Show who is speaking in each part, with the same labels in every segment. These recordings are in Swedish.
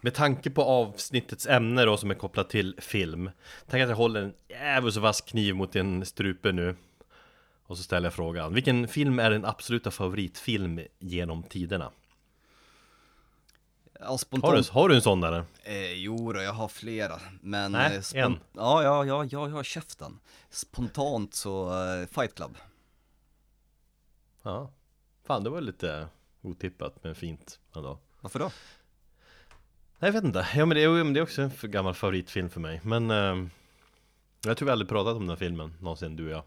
Speaker 1: Med tanke på avsnittets ämne då som är kopplat till film Tänk att jag håller en jävligt vass kniv mot din strupe nu Och så ställer jag frågan Vilken film är din absoluta favoritfilm genom tiderna?
Speaker 2: Ja, spontant...
Speaker 1: Har du, har du en sån där?
Speaker 2: Eh, jo då, jag har flera. Men...
Speaker 1: Nej,
Speaker 2: eh, spon-
Speaker 1: en.
Speaker 2: Ja, ja, ja, ja, jag har käften. Spontant så, eh, Fight Club.
Speaker 1: Ja Fan det var lite otippat men fint ändå
Speaker 2: Varför då?
Speaker 1: Nej, Jag vet inte, ja men det är, det är också en gammal favoritfilm för mig Men eh, Jag tror vi aldrig pratat om den här filmen någonsin, du och jag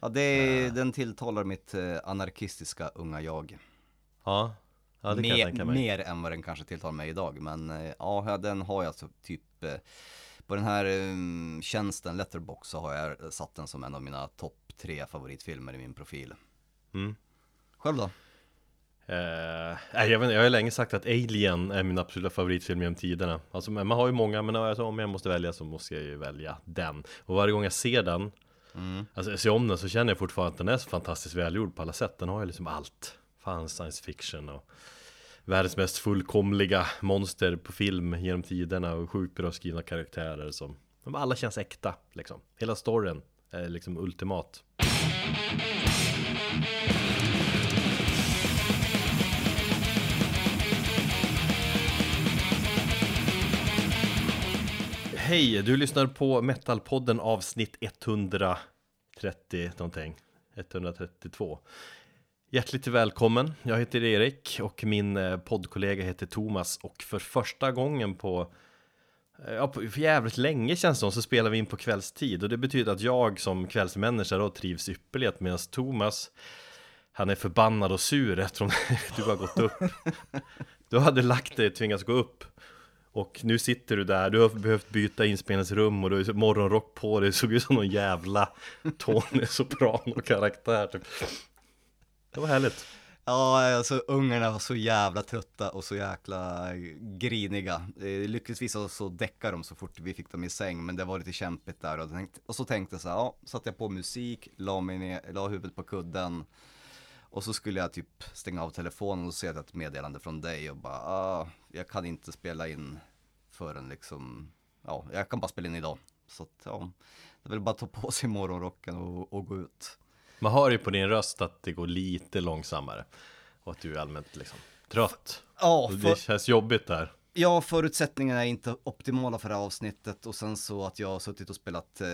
Speaker 2: Ja, det är, den tilltalar mitt eh, anarkistiska unga jag.
Speaker 1: Ja, ja det kan jag
Speaker 2: mer,
Speaker 1: tänka mig
Speaker 2: mer än vad den kanske tilltalar mig idag. Men eh, ja, den har jag så typ eh, på den här eh, tjänsten Letterbox så har jag satt den som en av mina topp tre favoritfilmer i min profil.
Speaker 1: Mm.
Speaker 2: Själv då?
Speaker 1: Nej, jag, vet, jag har länge sagt att Alien är min absoluta favoritfilm genom tiderna. Alltså man har ju många, men alltså, om jag måste välja så måste jag ju välja den. Och varje gång jag ser den
Speaker 2: Mm.
Speaker 1: Alltså jag ser om den så känner jag fortfarande att den är så fantastiskt välgjord på alla sätt. Den har ju liksom allt. Fan science fiction och Världens mest fullkomliga monster på film genom tiderna och sjukt bra skrivna karaktärer som de Alla känns äkta liksom. Hela storyn är liksom ultimat Hej, du lyssnar på Metalpodden avsnitt 130 någonting. 132 Hjärtligt välkommen, jag heter Erik och min eh, poddkollega heter Thomas. Och för första gången på eh, Ja, på- för jävligt länge känns det som så spelar vi in på kvällstid. Och det betyder att jag som kvällsmänniska då trivs ypperligt medan Thomas Han är förbannad och sur eftersom du har gått upp. Du hade lagt dig, tvingats gå upp och nu sitter du där, du har behövt byta inspelningsrum och du har morgonrock på dig, såg ut som någon jävla Tony Soprano-karaktär typ. Det var härligt.
Speaker 2: Ja, alltså ungarna var så jävla trötta och så jäkla griniga. Eh, lyckligtvis så, så däckade de så fort vi fick dem i säng, men det var lite kämpigt där och, tänkte, och så tänkte jag så här, ja, satte jag på musik, la, mig ner, la huvudet på kudden och så skulle jag typ stänga av telefonen och se ett meddelande från dig och bara, ah, jag kan inte spela in förrän liksom, ja, jag kan bara spela in idag. Så att, ja, det är väl bara att ta på sig morgonrocken och, och gå ut.
Speaker 1: Man hör ju på din röst att det går lite långsammare och att du är allmänt liksom trött.
Speaker 2: Ja, för,
Speaker 1: det känns jobbigt där.
Speaker 2: Ja, förutsättningarna är inte optimala för det här avsnittet och sen så att jag har suttit och spelat eh,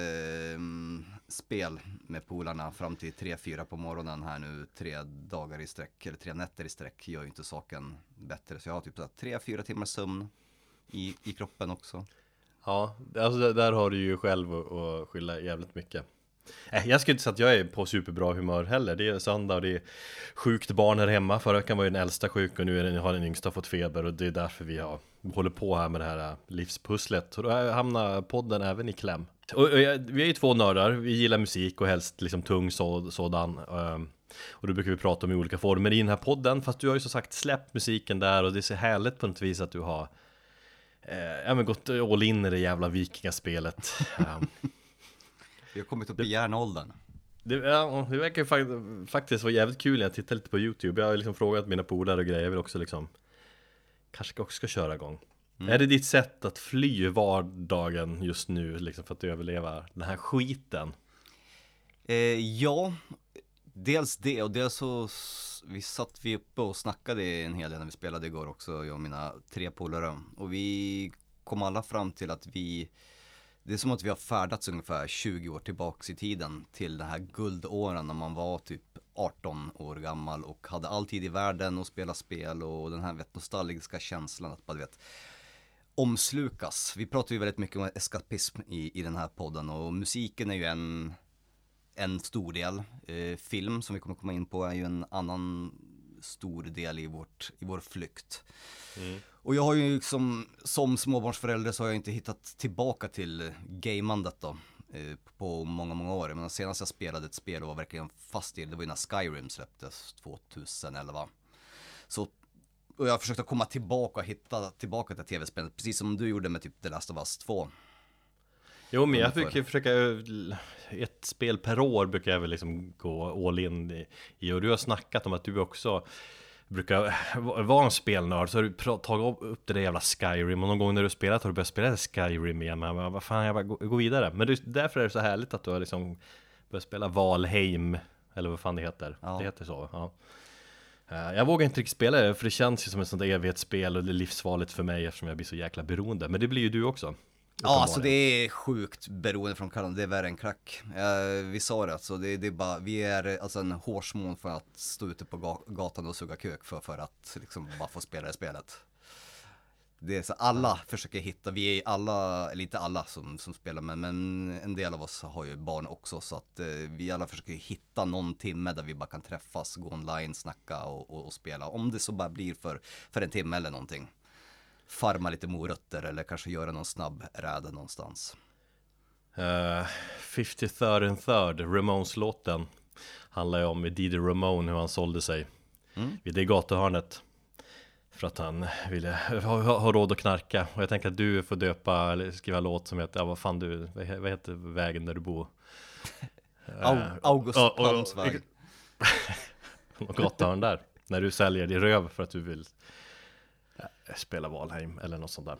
Speaker 2: spel med polarna fram till 3-4 på morgonen här nu tre dagar i sträck, eller tre nätter i sträck gör ju inte saken bättre. Så jag har typ 3-4 timmars sömn i, i kroppen också.
Speaker 1: Ja, alltså där- har du ju själv att skylla jävligt mycket. Äh, jag skulle inte säga att jag är på superbra humör heller. Det är söndag och det är sjukt barn här hemma. Förra veckan var ju den äldsta sjuk och nu är den, har den yngsta fått feber och det är därför vi har, håller på här med det här äh, livspusslet. Och då hamnar podden även i kläm. Och, och jag, vi är ju två nördar, vi gillar musik och helst liksom tung så, sådan. Ähm. Och då brukar vi prata om i olika former i den här podden. Fast du har ju som sagt släppt musiken där och det är så härligt på något vis att du har eh, ja, men gått all in i det jävla vikingaspelet. Ehm,
Speaker 2: Vi har kommit upp i järnåldern.
Speaker 1: det, ja, det verkar fakt- faktiskt vara jävligt kul när jag tittar lite på YouTube Jag har liksom frågat mina polare och grejer, jag vill också liksom Kanske också ska köra igång Är det ditt sätt att fly vardagen just nu liksom för att överleva den här skiten?
Speaker 2: Eh, ja, dels det och dels så vi satt vi uppe och snackade en hel del när vi spelade igår också, jag och mina tre polare. Och vi kom alla fram till att vi, det är som att vi har färdats ungefär 20 år tillbaks i tiden till den här guldåren när man var typ 18 år gammal och hade all tid i världen och spela spel och den här vet, nostalgiska känslan att bara du vet omslukas. Vi pratar ju väldigt mycket om eskapism i, i den här podden och musiken är ju en en stor del. Eh, film som vi kommer komma in på är ju en annan stor del i, vårt, i vår flykt. Och jag har ju liksom, som småbarnsförälder så har jag inte hittat tillbaka till gamandet då. eh, På många, många år. Men senast jag spelade ett spel och var verkligen fast i det, det var ju när Skyrim släpptes 2011. Så, och jag har försökt att komma tillbaka och hitta tillbaka till tv-spelet, precis som du gjorde med typ The Last of Us 2.
Speaker 1: Jo men jag brukar försöka Ett spel per år brukar jag väl liksom gå all in i- Och du har snackat om att du också brukar vara en spelnörd. Så har du tagit upp det där jävla Skyrim. Och någon gång när du spelat har du börjat spela Skyrim igen. Men vad fan, jag bara gå, gå vidare. Men det, därför är det så härligt att du har liksom börjat spela Valheim eller vad fan det heter.
Speaker 2: Ja.
Speaker 1: Det heter så, ja. Eh, Jag vågar inte riktigt spela det för det känns ju som ett sånt evighetsspel och det är livsfarligt för mig eftersom jag blir så jäkla beroende. Men det blir ju du också
Speaker 2: Ja, alltså det är sjukt beroende från kalendern, det är värre än crack. Eh, vi sa det, alltså det, det är bara, vi är alltså en hårsmån för att stå ute på ga- gatan och suga kök för, för att liksom bara få spela det spelet. Det är så alla försöker hitta, vi är alla, eller inte alla som, som spelar, men, men en del av oss har ju barn också, så att eh, vi alla försöker hitta någon timme där vi bara kan träffas, gå online, snacka och, och, och spela. Om det så bara blir för, för en timme eller någonting farma lite morötter eller kanske göra någon snabb räd någonstans.
Speaker 1: Uh, 53rd and third, Ramones-låten Handlar ju om Didi Ramone, hur han sålde sig
Speaker 2: Mm.
Speaker 1: Vid det gatuhörnet För att han ville ha, ha, ha råd att knarka Och jag tänker att du får döpa, eller skriva en låt som heter, ja vad fan du, vad he- vad heter vägen där du bor?
Speaker 2: Au- August Palms väg.
Speaker 1: Och gatuhörn där När du säljer din röv för att du vill eh, spela Valheim eller något sånt där.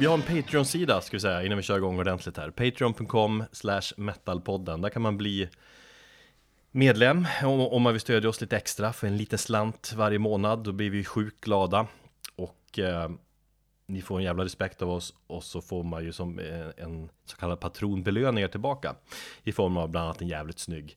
Speaker 1: Vi har en Patreon-sida ska vi säga innan vi kör igång ordentligt här. Patreon.com slash metalpodden. Där kan man bli medlem om, om man vill stödja oss lite extra för en liten slant varje månad. Då blir vi sjukt glada. Och eh, ni får en jävla respekt av oss Och så får man ju som eh, en så kallad patronbelöning tillbaka I form av bland annat en jävligt snygg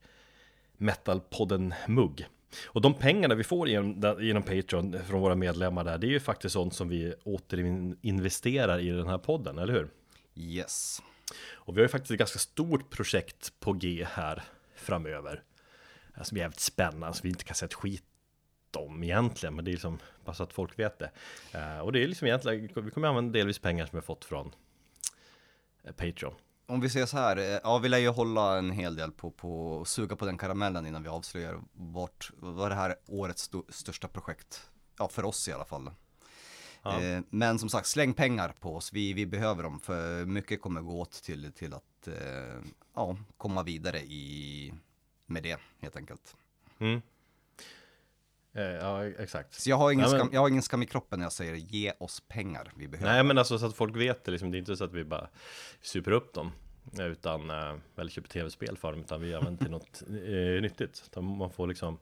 Speaker 1: Metalpodden-mugg och de pengarna vi får genom, genom Patreon från våra medlemmar där Det är ju faktiskt sånt som vi återinvesterar i den här podden, eller hur?
Speaker 2: Yes.
Speaker 1: Och vi har ju faktiskt ett ganska stort projekt på G här framöver Som är jävligt spännande, som vi inte kan säga ett skit om egentligen Men det är liksom bara så att folk vet det Eh, Och det är liksom egentligen, vi kommer använda delvis pengar som vi har fått från eh, Patreon
Speaker 2: Om vi säger så här, eh, ja vi lär ju hålla en hel del på, på suga på den karamellen innan vi avslöjar vart, vad det här är årets sto- största projekt. Ja, för oss i alla fall.
Speaker 1: Ja.
Speaker 2: Eh, men som sagt, släng pengar på oss, vi, vi behöver dem för mycket kommer gå åt till, till att eh, ja, komma vidare i, med det helt enkelt.
Speaker 1: mm. Eh, Ja, exakt
Speaker 2: Så jag har, ingen
Speaker 1: Nej, men-
Speaker 2: skam, jag har ingen skam i kroppen när jag säger ge oss pengar, vi behöver.
Speaker 1: Nej men alltså så att folk vet det liksom, det är inte så att vi bara super upp dem Utan, eh, eller köper tv-spel för dem Utan vi använder till något eh, nyttigt Utan Man får liksom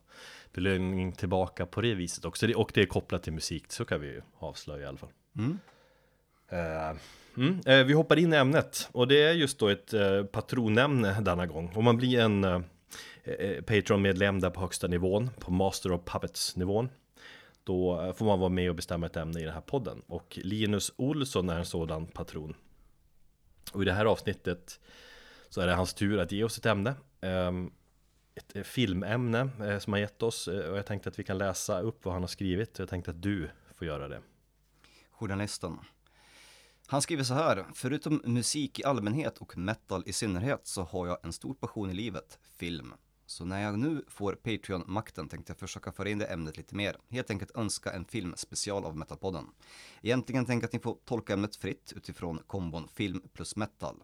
Speaker 1: belöning tillbaka på det viset också Och det är kopplat till musik, så kan vi ju avslöja i alla fall
Speaker 2: Mm.
Speaker 1: Eh, mm, eh, vi hoppar in i ämnet och det är just då ett eh, patronämne denna gång. Om man blir en Eh, eh, Patreon-medlem där på högsta nivån, på Master of Puppets-nivån, då eh, får man vara med och bestämma ett ämne i den här podden. Och Linus Olsson är en sådan patron. Och i det här avsnittet så är det hans tur att ge oss ett ämne. Ehm, ett filmämne som han gett oss och jag tänkte att vi kan läsa upp vad han har skrivit. Jag tänkte att du får göra det.
Speaker 2: journalisten. Han skriver så här, förutom musik i allmänhet och metal i synnerhet så har jag en stor passion i livet, film. Så när jag nu får Patreon-makten tänkte jag försöka föra in det ämnet lite mer. Helt enkelt önska en filmspecial av Metalpodden. Egentligen tänker jag att ni får tolka ämnet fritt utifrån kombon film plus metal.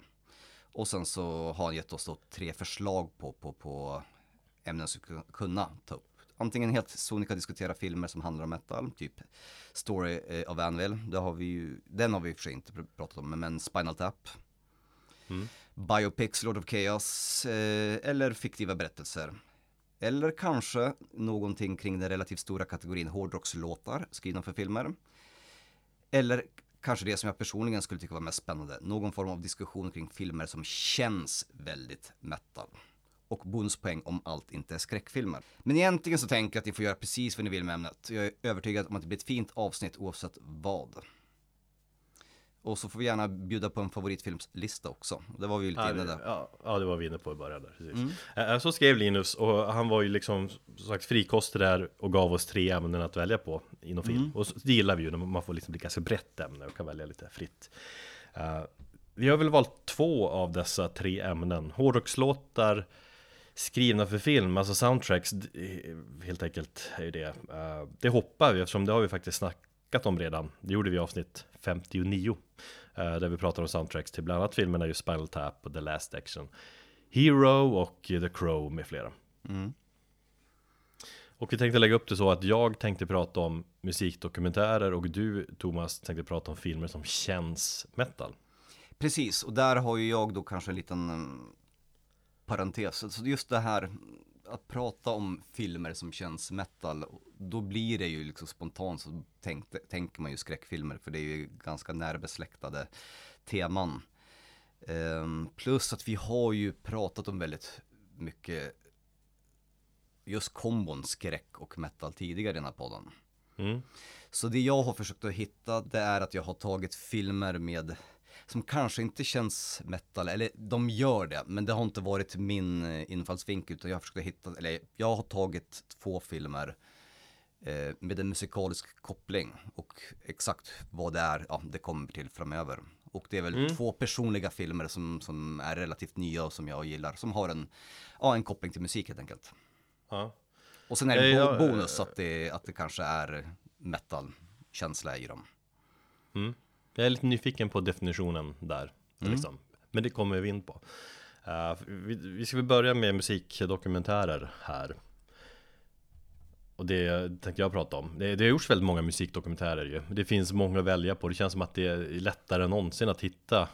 Speaker 2: Och sen så har han gett oss då tre förslag på, på, på ämnen som kunna ta upp. Antingen helt sonika diskutera filmer som handlar om metal, typ Story eh, of Anvil, det har vi ju, den har vi i och för sig inte pr- pratat om, men Spinal Tap.
Speaker 1: Mm.
Speaker 2: Biopics, Lord of Chaos, eh, eller fiktiva berättelser. Eller kanske någonting kring den relativt stora kategorin hårdrockslåtar skrivna för filmer. Eller kanske det som jag personligen skulle tycka var mest spännande, någon form av diskussion kring filmer som känns väldigt metal. Och bonuspoäng om allt inte är skräckfilmer. Men egentligen så tänker jag att ni får göra precis vad ni vill med ämnet. Jag är övertygad om att det blir ett fint avsnitt oavsett vad. Och så får vi gärna bjuda på en favoritfilmslista också. Det var vi ju lite
Speaker 1: Ja,
Speaker 2: inne där.
Speaker 1: ja, ja, det var vi inne på i början där, precis.
Speaker 2: Mm.
Speaker 1: Eh, Så skrev Linus och han var ju liksom som sagt frikostig där och gav oss tre ämnen att välja på inom film.
Speaker 2: Mm.
Speaker 1: Och så, det gillar vi ju när man får liksom bli ganska brett ämne och kan välja lite fritt. Eh, vi har väl valt två av dessa tre ämnen. Hårdrockslåtar skrivna för film, alltså soundtracks, d- helt enkelt är ju det. Eh, det hoppar vi eftersom det har vi faktiskt snackat om redan. Det gjorde vi i avsnitt 59. eh, där vi pratar om soundtracks till bland annat filmerna just Spinal Tap och The Last Action. Hero och The Crow med flera.
Speaker 2: Mm.
Speaker 1: Och vi tänkte lägga upp det så att jag tänkte prata om musikdokumentärer och du Thomas tänkte prata om filmer som känns metal.
Speaker 2: Precis, och där har ju jag då kanske en liten mm, parentes. Så just det här att prata om filmer som känns metal, då blir det ju liksom spontant så tänkte, tänker man ju skräckfilmer för det är ju ganska närbesläktade teman. Ehm, plus att vi har ju pratat om väldigt mycket just kombon skräck och metal tidigare i den här podden.
Speaker 1: Mm.
Speaker 2: Så det jag har försökt att hitta det är att jag har tagit filmer med som kanske inte känns metal, eller de gör det, men det har inte varit min eh, infallsvinkel utan jag har försökt hitta, eller jag har tagit två filmer eh, med en musikalisk koppling och exakt vad det är, ja det kommer till framöver. Och det är väl
Speaker 1: Mm.
Speaker 2: två personliga filmer som, som är relativt nya och som jag gillar, som har en, ja, en koppling till musik helt enkelt.
Speaker 1: Ja.
Speaker 2: Och sen är det
Speaker 1: Eh,
Speaker 2: bo-
Speaker 1: ja,
Speaker 2: bonus att det, att det kanske är metal-känsla i dem.
Speaker 1: Mm. Jag är lite nyfiken på definitionen där.
Speaker 2: Mm.
Speaker 1: Liksom. Men det kommer vi in på. Eh, vi, vi ska väl börja med musikdokumentärer här. Och det tänkte jag prata om. Det, det har gjorts väldigt många musikdokumentärer ju. Det finns många att välja på. Det känns som att det är lättare än någonsin att hitta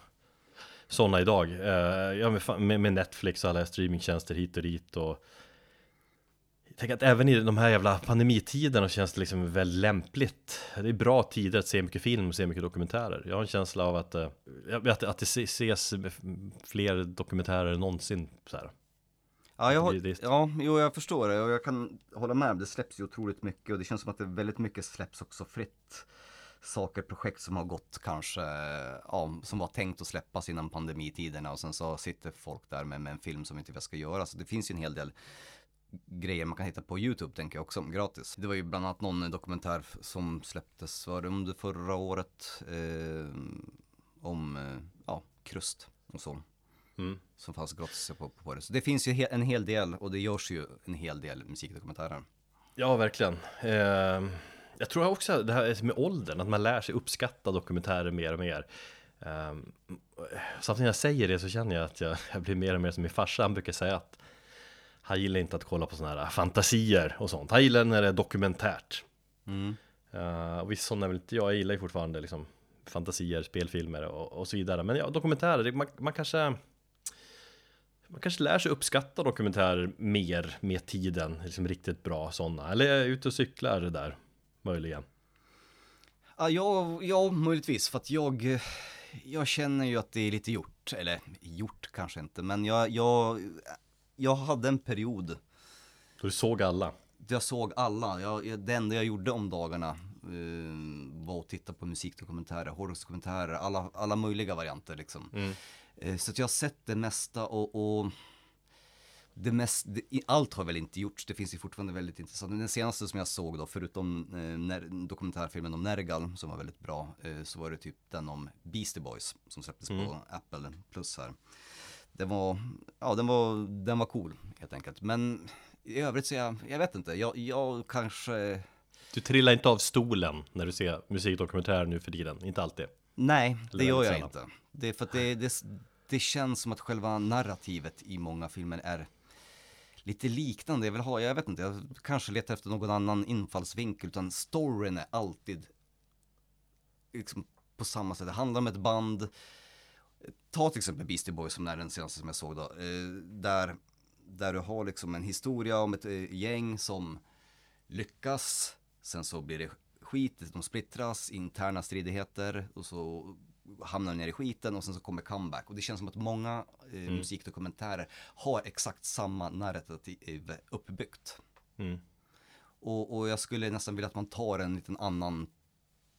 Speaker 1: sådana idag. Eh, ja, med, med Netflix och alla streamingtjänster hit och dit. Och jag tänker att även i de här jävla pandemitiderna känns det liksom väldigt lämpligt. Det är bra tider att se mycket film och se mycket dokumentärer. Jag har en känsla av att, eh, att, att det ses fler dokumentärer än någonsin. Så här.
Speaker 2: Ja, jag, har,
Speaker 1: Det- det-
Speaker 2: ja, jo, jag förstår det och jag kan hålla med. Det släpps ju otroligt mycket och det känns som att det väldigt mycket släpps också fritt. Saker, projekt som har gått kanske, ja, som var tänkt att släppas innan pandemitiderna och sen så sitter folk där med, med en film som inte vet ska göra. Så det finns ju en hel del grejer man kan hitta på YouTube tänker jag också, gratis. Det var ju bland annat någon dokumentär som släpptes, var det under förra året, eh, om, eh, ja, krust och så
Speaker 1: Mm.
Speaker 2: som fanns gratis på, på det. Så det finns ju en hel del och det görs ju en hel del musikdokumentärer.
Speaker 1: Ja, verkligen. Eh, jag tror också det här är med åldern, att man lär sig uppskatta dokumentärer mer och mer. Eh, samtidigt när jag säger det så känner jag att jag, jag blir mer och mer som min farsa, han brukar säga att han gillar inte att kolla på sådana här fantasier och sånt. Han gillar när det är dokumentärt. Eh, och visst sådana vill inte jag, jag gillar ju fortfarande liksom fantasier, spelfilmer och, och så vidare. Men ja, dokumentärer, man, man kanske man kanske lär sig uppskatta dokumentärer mer med tiden, liksom riktigt bra sådana. Eller är ute och cyklar där, möjligen.
Speaker 2: Ja, ja, ja, möjligtvis för att jag, jag känner ju att det är lite gjort, eller gjort kanske inte, men jag, jag, jag hade en period
Speaker 1: Då du såg alla.
Speaker 2: jag såg alla, jag, jag- det enda jag gjorde om dagarna eh, var att titta på musikdokumentärer, hårdrocksdokumentärer, alla, alla möjliga varianter liksom.
Speaker 1: Mm.
Speaker 2: Eh, Så att jag har sett det mesta och, och det mest, det, allt har väl inte gjorts, det finns ju fortfarande väldigt intressant. Men den senaste som jag såg då, förutom eh, ner, dokumentärfilmen om Nergal som var väldigt bra, eh, så var det typ den om Beastie Boys som släpptes på Apple Plus här. Den var, ja den var, den var cool helt enkelt. Men i övrigt så jag, jag vet inte, jag, jag kanske,
Speaker 1: Du trillar inte av stolen när du ser musikdokumentärer nu för tiden, inte alltid.
Speaker 2: nej det gör jag inte. Det är för att det, det, det känns som att själva narrativet i många filmer är lite liknande. Jag vill ha, jag vet inte, jag kanske letar efter någon annan infallsvinkel utan storyn är alltid liksom på samma sätt. Det handlar om ett band. Ta till exempel Beastie Boys som är den senaste som jag såg då. Eh, där Där du har liksom en historia om ett eh, gäng som lyckas, sen så blir det skit, de splittras, interna stridigheter och så hamnar de ner i skiten och sen så kommer comeback. Och det känns som att många eh, musikdokumentärer har exakt samma narrativ uppbyggt.
Speaker 1: Mm.
Speaker 2: Och, och jag skulle nästan vilja att man tar en liten annan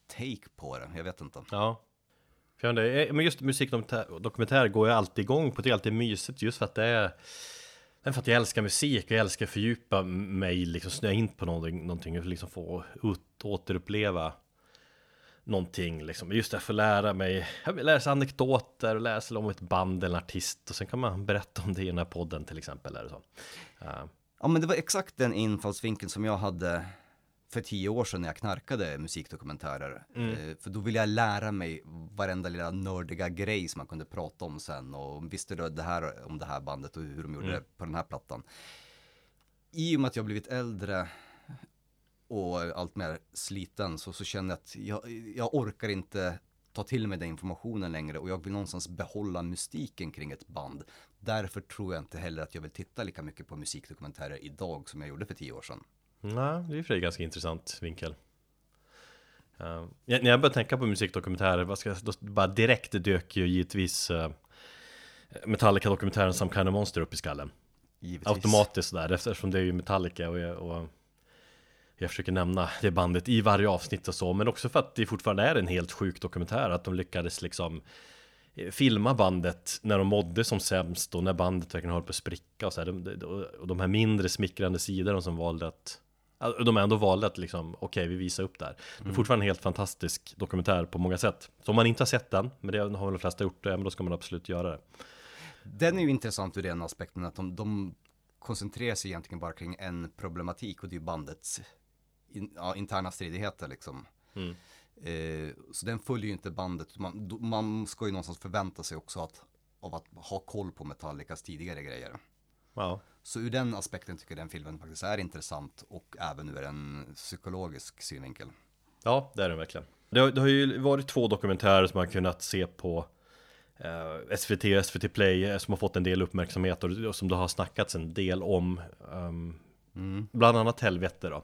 Speaker 2: take på det, jag vet inte.
Speaker 1: Ja. För jag undrar, eh, men just musikdokumentär går jag alltid igång på, det är alltid mysigt just för att det är för att jag älskar musik och jag älskar att fördjupa mig, liksom snöa in på någonting, någonting och liksom få ut, återuppleva någonting liksom. Just därför lära mig, jag lära sig anekdoter och lära sig om ett band eller en artist och sen kan man berätta om det i den här podden till exempel. Eller så. Uh,
Speaker 2: Ja men det var exakt den infallsvinkeln som jag hade för tio år sedan när jag knarkade musikdokumentärer. Eh, för då ville jag lära mig varenda lilla nördiga grej som man kunde prata om sen och visste du det här om det här bandet och hur de gjorde det på den här plattan. I och med att jag blivit äldre och allt mer sliten så, så känner jag att jag, jag orkar inte ta till mig den informationen längre och jag vill någonstans behålla mystiken kring ett band. Därför tror jag inte heller att jag vill titta lika mycket på musikdokumentärer idag som jag gjorde för tio år sedan.
Speaker 1: Nej, det är för sig ganska intressant vinkel. Uh, när jag började tänka på musikdokumentärer, vad ska jag, då bara direkt dök ju givetvis uh, Metallica-dokumentären Some Kind of Monster upp i skallen.
Speaker 2: Givetvis.
Speaker 1: Automatiskt där, eftersom det är ju Metallica och jag, och jag försöker nämna det bandet i varje avsnitt och så, men också för att det fortfarande är en helt sjuk dokumentär, att de lyckades liksom eh, filma bandet när de mådde som sämst och när bandet verkligen höll på att spricka och så här. Och de här mindre smickrande sidorna som valde att de ändå valde att liksom, okej okay, vi visar upp där. Det är fortfarande en helt fantastisk dokumentär på många sätt. Så om man inte har sett den, men det har väl de flesta gjort, men då ska man absolut göra det.
Speaker 2: Den är ju intressant ur den aspekten att de, de koncentrerar sig egentligen bara kring en problematik och det är ju bandets in, ja, interna stridigheter liksom.
Speaker 1: Mm.
Speaker 2: Eh, så den följer ju inte bandet. Man, man ska ju någonstans förvänta sig också att, av att ha koll på Metallicas tidigare grejer.
Speaker 1: Ja,
Speaker 2: Så ur den aspekten tycker jag den filmen faktiskt är intressant och även ur en psykologisk synvinkel.
Speaker 1: ja det är den verkligen. Det har, det har ju varit två dokumentärer som man kunnat se på eh, SVT och SVT Play eh, som har fått en del uppmärksamhet och, och som det har snackats en del om. ehm, Bland annat Helvete då.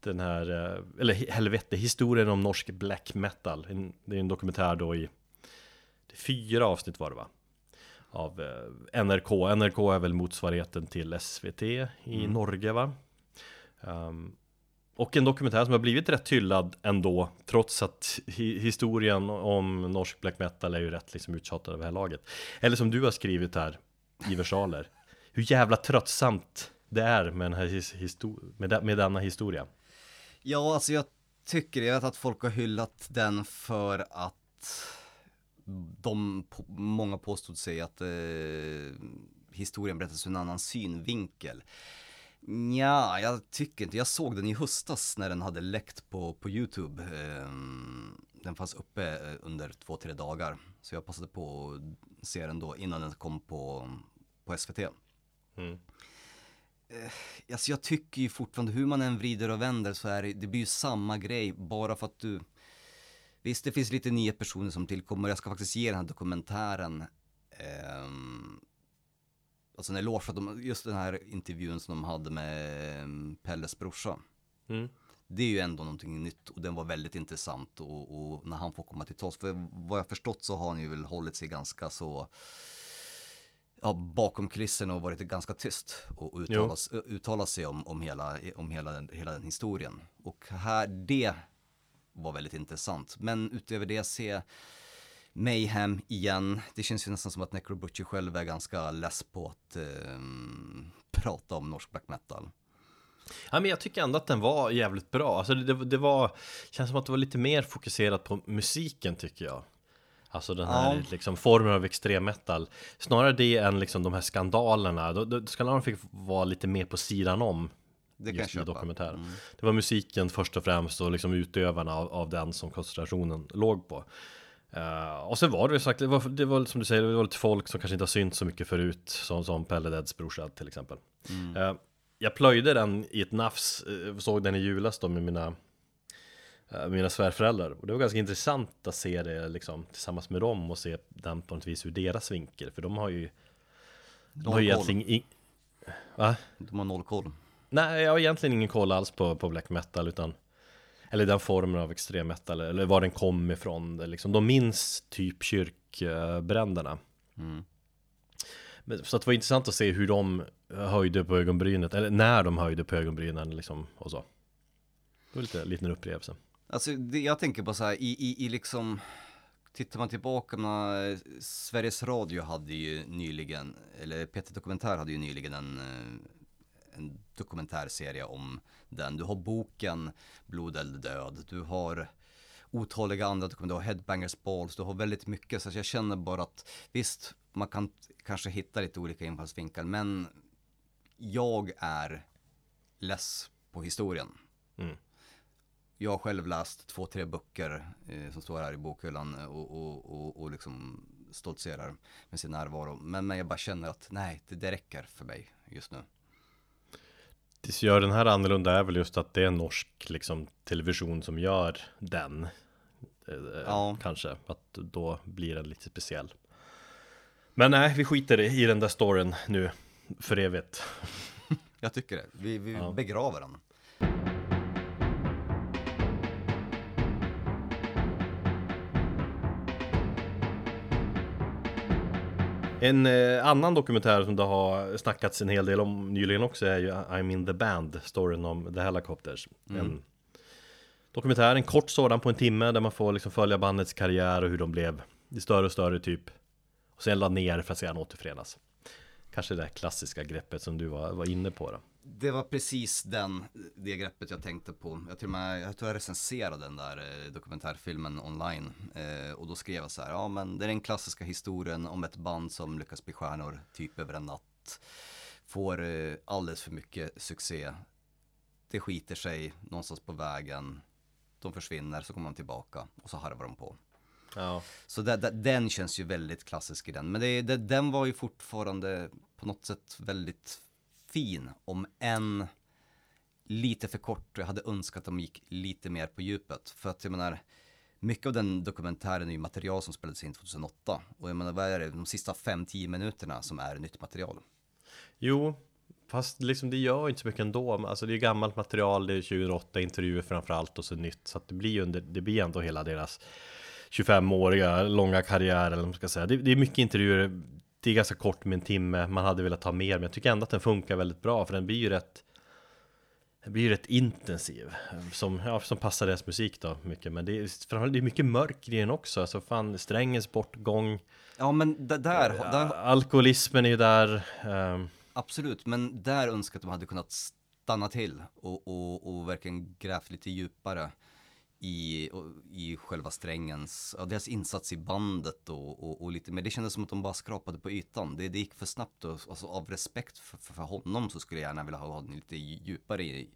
Speaker 1: Den här, eh, eller He- Helvete, historien om norsk black metal. En, det är en dokumentär då i fyra avsnitt var det va? Av eh, NRK. NRK är väl motsvarigheten till SVT i Norge va? Ehm, och en dokumentär som har blivit rätt hyllad ändå Trots att hi- historien om norsk black metal är ju rätt liksom uttjatad över det här laget Eller som du har skrivit här i versaler Hur jävla tröttsamt det är med, den här his- med, de- med denna historia
Speaker 2: Ja, alltså jag tycker, jag vet att folk har hyllat den för att de, många påstod sig att eh, historien berättas ur en annan synvinkel. Ja, jag tycker inte, jag såg den i höstas när den hade läckt på, på YouTube. Eh, den fanns uppe eh, under två, tre dagar. Så jag passade på att se den då innan den kom på, på SVT.
Speaker 1: Mm.
Speaker 2: Alltså jag tycker ju fortfarande, hur man än vrider och vänder så är det, det blir ju samma grej bara för att du Visst, det finns lite nya personer som tillkommer, jag ska faktiskt ge den här dokumentären ehm, Alltså en eloge för att de, just den här intervjun som de hade med ehm, Pelles brorsa
Speaker 1: Mm.
Speaker 2: Det är ju ändå någonting nytt och den var väldigt intressant och, och när han får komma till tals, för vad jag förstått så har han ju väl hållit sig ganska så ja, bakom kulisserna och varit ganska tyst och uttalas, uttalat sig om, om, hela, om hela, den, hela den historien. Och här, det var väldigt intressant. Men utöver det se Mayhem igen. Det känns ju nästan som att Necro själv är ganska less på att ehm, prata om norsk black metal.
Speaker 1: Ja, men jag tycker ändå att den var jävligt bra. Alltså det, det, det var, känns som att det var lite mer fokuserat på musiken tycker jag. Alltså den här
Speaker 2: Ja.
Speaker 1: liksom, formen av extrem metal. Snarare det än liksom de här skandalerna. Skandalerna fick vara lite mer på sidan om.
Speaker 2: Det
Speaker 1: just
Speaker 2: köpa.
Speaker 1: dokumentären.
Speaker 2: Mm.
Speaker 1: Det var musiken först och främst och liksom utövarna av, av den som koncentrationen låg på. Eh, och sen var det sagt, det var, det var som du säger, det var lite folk som kanske inte har synt så mycket förut, som, som Pelle Deads brorsa till exempel. Eh, jag plöjde den i ett nafs, eh, såg den i julas då med mina eh, mina svärföräldrar och det var ganska intressant att se det liksom tillsammans med dem och se den på något vis ur deras vinkel för de har ju de, har ju egentligen i, Va?
Speaker 2: De har noll koll.
Speaker 1: Nej, jag har egentligen ingen koll alls på, på black metal utan Eller den formen av extrem metal eller var den kom ifrån liksom. De minns typ kyrkbränderna
Speaker 2: Mm.
Speaker 1: Så det var intressant att se hur de höjde på ögonbrynet Eller när de höjde på ögonbrynen liksom och så Det var lite liten upplevelse
Speaker 2: Alltså det, jag tänker på så här, i, i, i liksom Tittar man tillbaka, när Sveriges Radio hade ju nyligen, eller Peter Dokumentär hade ju nyligen en, eh, en dokumentärserie om den. Du har boken Blod eller död, du har otaliga andra dokumentärer, du har Headbangers Balls, du har väldigt mycket. Så jag känner bara att visst, man kan kanske hitta lite olika infallsvinklar, men jag är less på historien.
Speaker 1: Mm.
Speaker 2: Jag har själv läst två, tre böcker eh, som står här i bokhyllan och, och, och, och liksom stoltserar med sin närvaro. Men, men jag bara känner att nej, det, det räcker för mig just nu.
Speaker 1: Det som gör den här annorlunda är väl just att det är norsk liksom, television som gör den Eh,
Speaker 2: Ja.
Speaker 1: Kanske, att då blir den lite speciell Men nej, vi skiter i den där storyn nu för evigt
Speaker 2: Jag tycker det. Vi, vi
Speaker 1: Ja.
Speaker 2: begraver den.
Speaker 1: En eh, annan dokumentär som det har snackats en hel del om nyligen också är ju I'm in the band, storyn om The Helicopters. En dokumentär, en kort sådan på en timme där man får liksom följa bandets karriär och hur de blev större och större typ Och sen la ner för att sedan återförenas. Kanske det där klassiska greppet som du var, var inne på då
Speaker 2: Det var precis den, det greppet jag tänkte på. Jag, till och med, jag tror jag recenserade den där eh, dokumentärfilmen online. Eh, och då skrev jag så här, ja men det är den klassiska historien om ett band som lyckas bli stjärnor typ över en natt. Får eh, alldeles för mycket succé. Det skiter sig någonstans på vägen. De försvinner, så kommer de tillbaka och så harvar de på.
Speaker 1: Ja,
Speaker 2: Så det, det, den känns ju väldigt klassisk i den. Men det, det, den var ju fortfarande på något sätt väldigt fin. Om än lite för kort. Jag hade önskat att de gick lite mer på djupet. För att jag menar, mycket av den dokumentären är ju material som spelades in 2008. Och jag menar, vad är det? De sista 5-10 minuterna som är nytt material.
Speaker 1: Jo, fast liksom det gör inte så mycket ändå. Alltså det är gammalt material, det är 2008 intervjuer framförallt och så nytt. Så att det blir ju under, det blir ändå hela deras 25-åriga långa karriär eller vad man ska säga. Det, det är mycket intervjuer, det är ganska kort med en timme. Man hade velat ha mer, men jag tycker ändå att den funkar väldigt bra för den blir ju rätt den blir ju rätt intensiv som, ja, som passar deras musik då mycket. Men det är, det är mycket mörker i den också. Alltså fan, strängens bortgång.
Speaker 2: Ja men där, där
Speaker 1: Alkoholismen är ju där ehm,
Speaker 2: Absolut, men där önskar jag att de hade kunnat stanna till och, och, och verkligen grävt lite djupare i, i själva strängens, ja, deras insats i bandet och, och, och lite mer. Det kändes som att de bara skrapade på ytan. Det, det gick för snabbt och alltså, av respekt för, för, för honom så skulle jag gärna vilja ha, ha lite djupare i,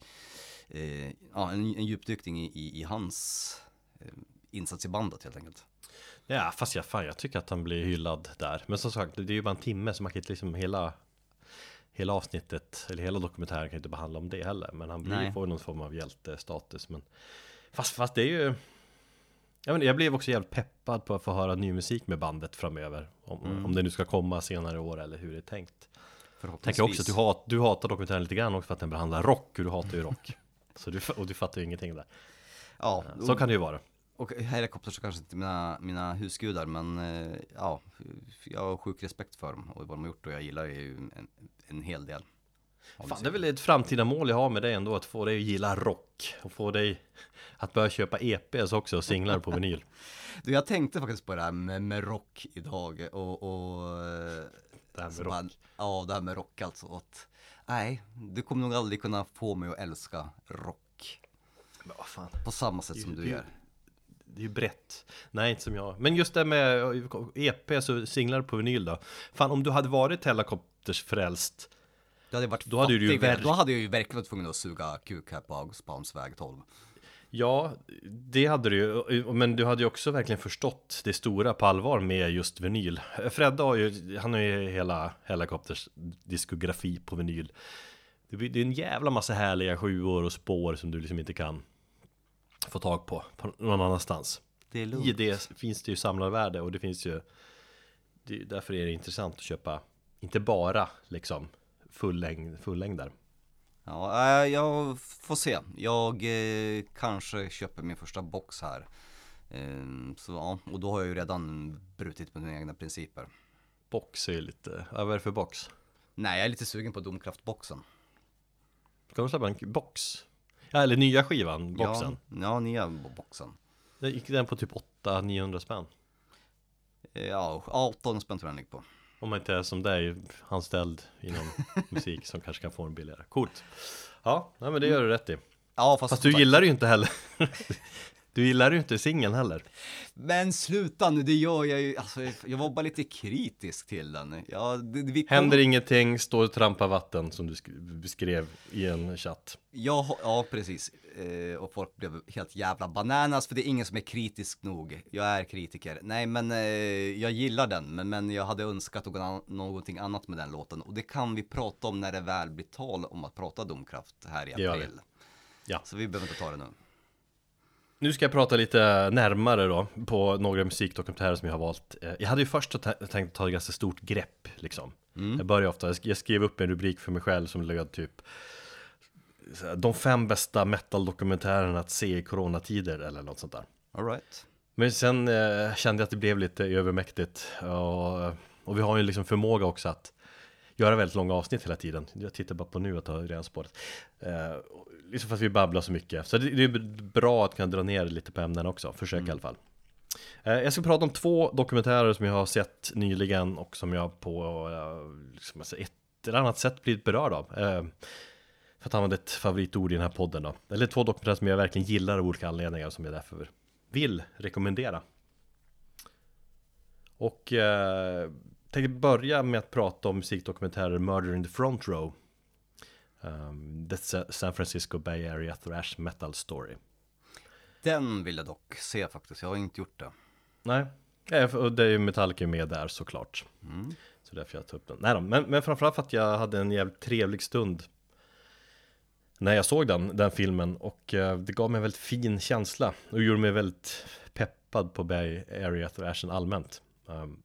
Speaker 2: eh, ja, en, en djupdykning i, i, i hans eh, insats i bandet helt enkelt.
Speaker 1: Ja, fast jag, fan, jag tycker att han blir hyllad där. Men som sagt, det är ju bara en timme så man kan inte liksom hela Hela avsnittet, eller hela dokumentären kan inte bara handla om det heller. Men han blir, får någon form av hjältestatus. Men fast, fast det är ju jag, inte, jag blev också jävligt peppad på att få höra ny musik med bandet framöver. Om,
Speaker 2: Mm.
Speaker 1: om det nu ska komma senare i år eller hur det är tänkt. Tänker också att du, hat, du hatar dokumentären lite grann också för att den behandlar rock, och du hatar ju rock. så du, och du fattar ju ingenting där.
Speaker 2: Ja,
Speaker 1: Så kan det ju vara.
Speaker 2: Och helikopters är kanske inte mina, mina husgudar men eh, ja, jag har sjuk respekt för dem och vad de har gjort och jag gillar ju en, en hel del.
Speaker 1: Fan, det är väl ett framtida mål jag har med dig ändå, att få dig att gilla rock och få dig att börja köpa EPs också och singlar på vinyl.
Speaker 2: Du, jag tänkte faktiskt på det här med, med rock idag och, och eh,
Speaker 1: Det här med rock.
Speaker 2: bara- ja, det här med rock alltså. Att, nej, du kommer nog aldrig kunna få mig att älska rock
Speaker 1: Men vad fan,
Speaker 2: på samma sätt som du
Speaker 1: det-
Speaker 2: gör.
Speaker 1: det är ju brett. Nej, inte som jag. Men just det med EPs och singlar på vinyl då. Fan, om du hade varit Helicopters frälst
Speaker 2: Du hade varit
Speaker 1: Då hade du ju verk-
Speaker 2: då hade jag ju verkligen varit tvungen att suga kuk här på August Palms väg 12.
Speaker 1: Ja, det hade du ju, men du hade ju också verkligen förstått det stora på allvar med just vinyl. Fredde har ju, han har ju hela Helicopters diskografi på vinyl. Det det är en jävla massa härliga sjuor och spår som du liksom inte kan få tag på, på någon annanstans.
Speaker 2: Det är
Speaker 1: I
Speaker 2: lugnt.
Speaker 1: det finns det ju samlarvärde och det finns ju det, Därför är det intressant att köpa Inte bara liksom fullängd, fullängdare.
Speaker 2: Ja, eh, jag får se. Jag eh, kanske köper min första box här. Eh, så ja, och då har jag ju redan brutit mot mina egna principer.
Speaker 1: Box är ju lite, ja, vad är det för box?
Speaker 2: Nej, jag är lite sugen på Domkraftboxen.
Speaker 1: Ska de släppa en box? Ja, eller nya skivan, boxen.
Speaker 2: Ja, ja, nya boxen.
Speaker 1: Gick den på typ 800-900 spänn.
Speaker 2: Eh, Ja, 18 spänn tror jag den ligger på.
Speaker 1: Om man inte är som dig, anställd inom musik som kanske kan få en billigare. Coolt. Ja, nej, men det gör du rätt i.
Speaker 2: Ja, fast,
Speaker 1: Fast du gillar det ju inte heller. Du gillar ju inte singeln heller.
Speaker 2: Men sluta nu, det gör jag ju. Alltså, jag var bara lite kritisk till den. Ja, det, vi kom...
Speaker 1: Händer ingenting, står och trampar vatten som du sk- beskrev i en chatt.
Speaker 2: Ja, ja precis. Eh, och folk blev helt jävla bananas för det är ingen som är kritisk nog. Jag är kritiker. Nej, men eh, jag gillar den, men, men jag hade önskat någon, någonting annat med den låten. Och det kan vi prata om när det väl blir tal om att prata domkraft här i april.
Speaker 1: Ja.
Speaker 2: Så vi behöver inte ta det nu.
Speaker 1: Nu ska jag prata lite närmare då på några musikdokumentärer som jag har valt. Eh, Jag hade ju först tänkt ta ett ganska stort grepp liksom. Jag börjar ofta, jag sk- jag skrev upp en rubrik för mig själv som löd typ De fem bästa metal-dokumentärerna att se i coronatider eller något sånt där.
Speaker 2: All right.
Speaker 1: Men sen eh, kände jag att det blev lite övermäktigt och, och vi har ju liksom förmåga också att göra väldigt långa avsnitt hela tiden. Jag tittar bara på nu att ha redan spåret. Eh, liksom för att vi babblar så mycket. Så det, det är bra att kunna dra ner lite på ämnen också, försök i alla fall. Eh, jag ska prata om två dokumentärer som jag har sett nyligen och som jag på eh, liksom, alltså ett eller annat sätt blivit berörd av. Eh, för att använda ett favoritord i den här podden då. Eller två dokumentärer som jag verkligen gillar av olika anledningar som jag därför vill rekommendera. Och eh, tänkte börja med att prata om musikdokumentärer Murder in the Front Row. Um, The Sa- San Francisco Bay Area Thrash Metal Story.
Speaker 2: Den vill jag dock se faktiskt. Jag har inte gjort det.
Speaker 1: Nej, och det är ju Metallica med där såklart. Så därför jag tar upp den. Nej men, men framförallt för att jag hade en jävligt trevlig stund när jag såg den, den filmen och eh, det gav mig en väldigt fin känsla och gjorde mig väldigt peppad på Bay Area Thrashen allmänt. Um,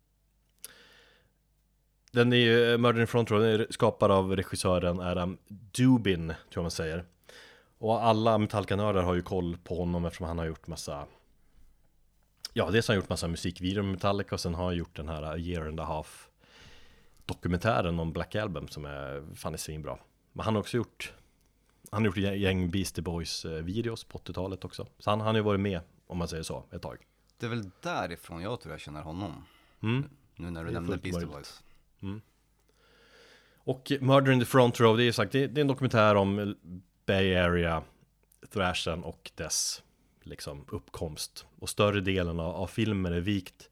Speaker 1: den är ju, Murder in Front Row, den är skapad av regissören Adam Dubin, tror jag man säger. Och alla Metallica-nördar har ju koll på honom eftersom han har gjort massa Ja, dels har han gjort massa musikvideor med Metallica och sen har han gjort den här A year and a half dokumentären om Black Album som är fan är svinbra. Men han har också gjort Han har gjort gäng Beastie Boys eh, videos på 80-talet också. Så han, han har ju varit med, om man säger så, ett tag.
Speaker 2: Det är väl därifrån jag tror jag känner honom.
Speaker 1: Mm.
Speaker 2: Nu när du nämnde
Speaker 1: fullt
Speaker 2: Beastie
Speaker 1: möjligt.
Speaker 2: Boys.
Speaker 1: Och Murder in the Front Row, det är sagt, det, är en dokumentär om Bay Area Thrashen och dess liksom uppkomst. Och större delen av, av filmen är vikt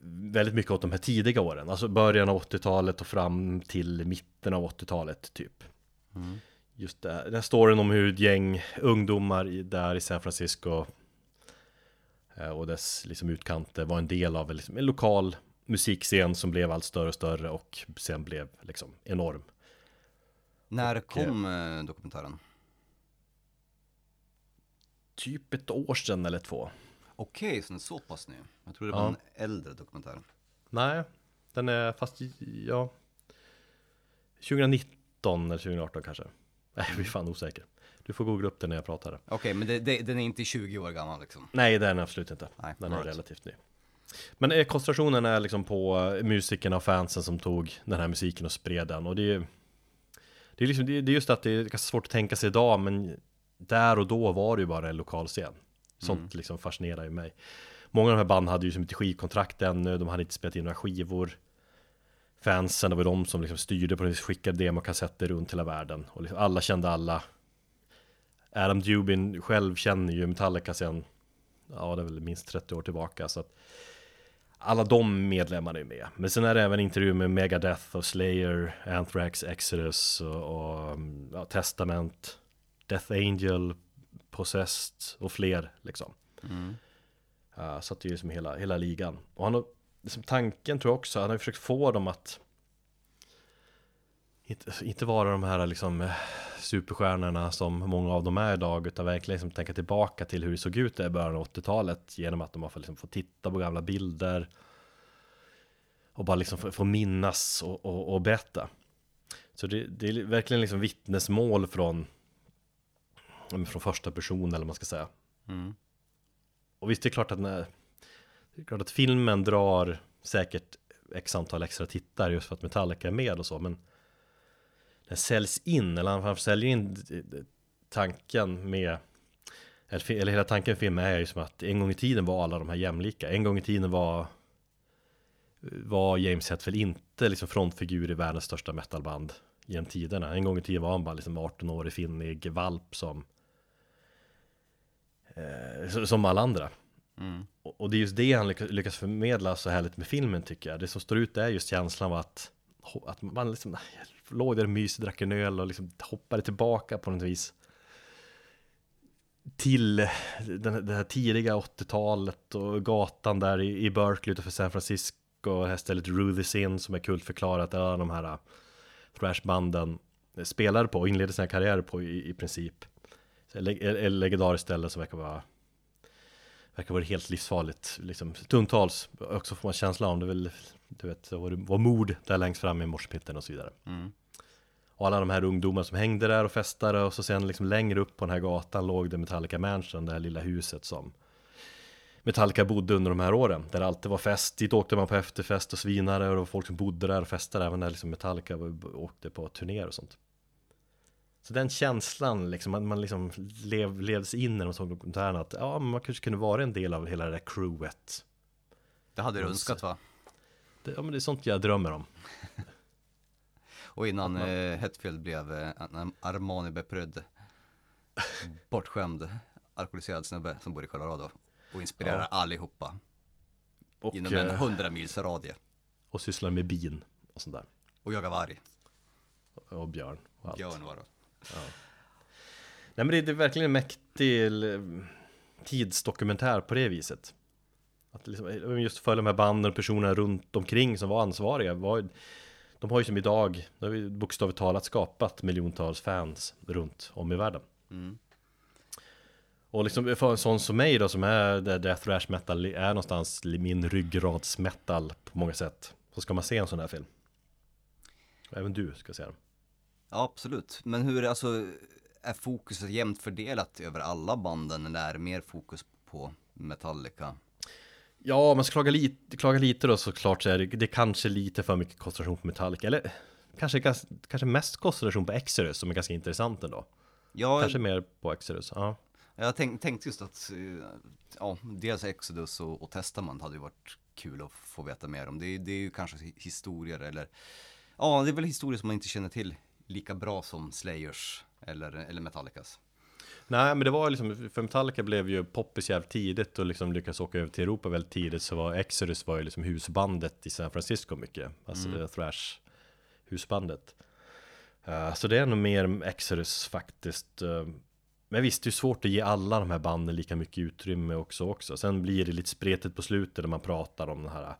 Speaker 1: väldigt mycket åt de här tidiga åren. Alltså början av 80-talet och fram till mitten av 80-talet typ. Just det, här- den här storyn om hur ett gäng ungdomar i, där i San Francisco eh, och dess liksom utkanter var en del av liksom, en lokal musikscen som blev allt större och större och sen blev liksom enorm.
Speaker 2: När kom eh, dokumentären?
Speaker 1: Typ ett år sedan eller två.
Speaker 2: Okej, så den är så pass ny. Jag trodde det
Speaker 1: Ja.
Speaker 2: var en äldre dokumentär.
Speaker 1: Nej, den är fast, ja 2019 eller 2018 kanske. Nej, jag blir fan osäker. Du får googla upp den när jag pratar.
Speaker 2: Okej, men det, det, den är inte 20 år gammal liksom.
Speaker 1: Nej, det är den absolut inte.
Speaker 2: Nej,
Speaker 1: den är
Speaker 2: right.
Speaker 1: relativt ny. Men eh, koncentrationen är liksom på eh, musikerna och fansen som tog den här musiken och spred den. Och det är, det är, liksom, det är är just att det är ganska svårt att tänka sig idag, men där och då var det ju bara en lokal scen. Sånt liksom fascinerar ju mig. Många av de här banden hade ju som inte skivkontrakt ännu, de hade inte spelat in några skivor. Fansen, det var de som liksom styrde på det, skickade demokassetter runt hela världen. Och liksom alla kände alla. Adam Dubin själv känner ju Metallica sen, ja det är väl minst 30 år tillbaka. Så att alla de medlemmarna är med. Men sen är det även intervjuer med Megadeth och Slayer, Anthrax, Exodus och, och um, ja, Testament, Death Angel, Possessed och fler liksom. Uh, så att det är liksom hela, hela ligan. Och han har, liksom tanken tror jag också, han har försökt få dem att inte, inte vara de här liksom eh, superstjärnorna som många av dem är idag, utan verkligen liksom tänka tillbaka till hur det såg ut i början av 80-talet genom att de har fått, liksom, fått titta på gamla bilder och bara liksom få, få minnas och, och, och berätta. Så det, det är verkligen liksom vittnesmål från, från första person eller vad man ska säga.
Speaker 2: Mm.
Speaker 1: Och visst, det är klart att när, det är klart att filmen drar säkert x antal extra tittare just för att Metallica är med och så, men den säljs in, eller han säljer in tanken med eller hela tanken med filmen är ju som att en gång i tiden var alla de här jämlika. En gång i tiden var var James Hetfield inte liksom frontfigur i världens största metalband genom tiderna. En gång i tiden var han bara liksom 18-årig finnig valp som eh, som alla andra.
Speaker 2: Mm.
Speaker 1: Och och det är just det han lyckas, lyckas förmedla så härligt med filmen tycker jag. Det som står ut är just känslan av att, att man liksom låg där och mys, drack en öl och liksom hoppade tillbaka på något vis. Till den, det här tidiga 80-talet och gatan där i, i Berkeley utanför San Francisco. Och det här stället Ruthie's Inn som är kul förklarat. Där alla de här äh, thrashbanden spelade på och inledde sina karriärer på i, i princip. Ett ett legendariskt ställe som verkar vara Verkar vara helt livsfarligt, liksom stundtals också får man känsla om det väl, du vet, det var, var mord där längst fram i morspitten och så vidare.
Speaker 2: Mm.
Speaker 1: Och alla de här ungdomarna som hängde där och festade och så sen liksom längre upp på den här gatan låg det Metallica Mansion, det här lilla huset som Metallica bodde under de här åren, där det alltid var fest, dit åkte man på efterfest och svinare och det var folk som bodde där och festade även när liksom Metallica åkte på turnéer och sånt. Så den känslan, liksom, att man liksom lev, levs in när de såg dokumentären att ja, man kanske kunde vara en del av hela det där crewet.
Speaker 2: Det hade du önskat va?
Speaker 1: Det, ja, men det är sånt jag drömmer om.
Speaker 2: Och innan eh, Hetfield blev eh, en Armani-beprydd, bortskämd, alkoholiserad snubbe som bor i Colorado och inspirerar
Speaker 1: Ja.
Speaker 2: allihopa
Speaker 1: Och,
Speaker 2: inom en
Speaker 1: eh,
Speaker 2: 100 mils radie
Speaker 1: och sysslar med bin och sånt där.
Speaker 2: och jagar varg.
Speaker 1: Och björn och allt.
Speaker 2: Björn var det.
Speaker 1: Nej men det, är verkligen en mäktig eh, tidsdokumentär på det viset. Att liksom, just följa de här banden och personerna runt omkring som var ansvariga. Var, de har ju som idag, de har ju bokstavligt talat skapat miljontals fans runt om i världen.
Speaker 2: Mm.
Speaker 1: Och liksom för en sån som mig då som är där thrash metal är någonstans min ryggradsmetal på många sätt. Så ska man se en sån här film. Även du ska se den.
Speaker 2: Ja, absolut. Men hur, alltså, är fokuset jämnt fördelat över alla banden eller är det mer fokus på Metallica?
Speaker 1: Ja, man ska klaga lite, klaga lite då såklart så är det, det kanske lite för mycket koncentration på Metallica. Eller kanske, kanske mest koncentration på Exodus som är ganska intressant ändå.
Speaker 2: Ja,
Speaker 1: Kanske mer på Exodus, ja.
Speaker 2: jag tänk, tänkte just att, eh, ja, dels Exodus och, och Testament hade ju varit kul att få veta mer om. Det, det är ju kanske historier eller, ja, det är väl historier som man inte känner till lika bra som Slayers eller, eller Metallicas.
Speaker 1: Nej, men det var liksom, för Metallica blev ju poppis jävligt tidigt och liksom lyckades åka över till Europa väldigt tidigt så var Exodus var ju liksom husbandet i San Francisco mycket, alltså mm. thrash husbandet. Eh, så det är nog mer Exodus faktiskt. eh, men visst, det är svårt att ge alla de här banden lika mycket utrymme också också. Sen blir det lite spretigt på slutet när man pratar om den här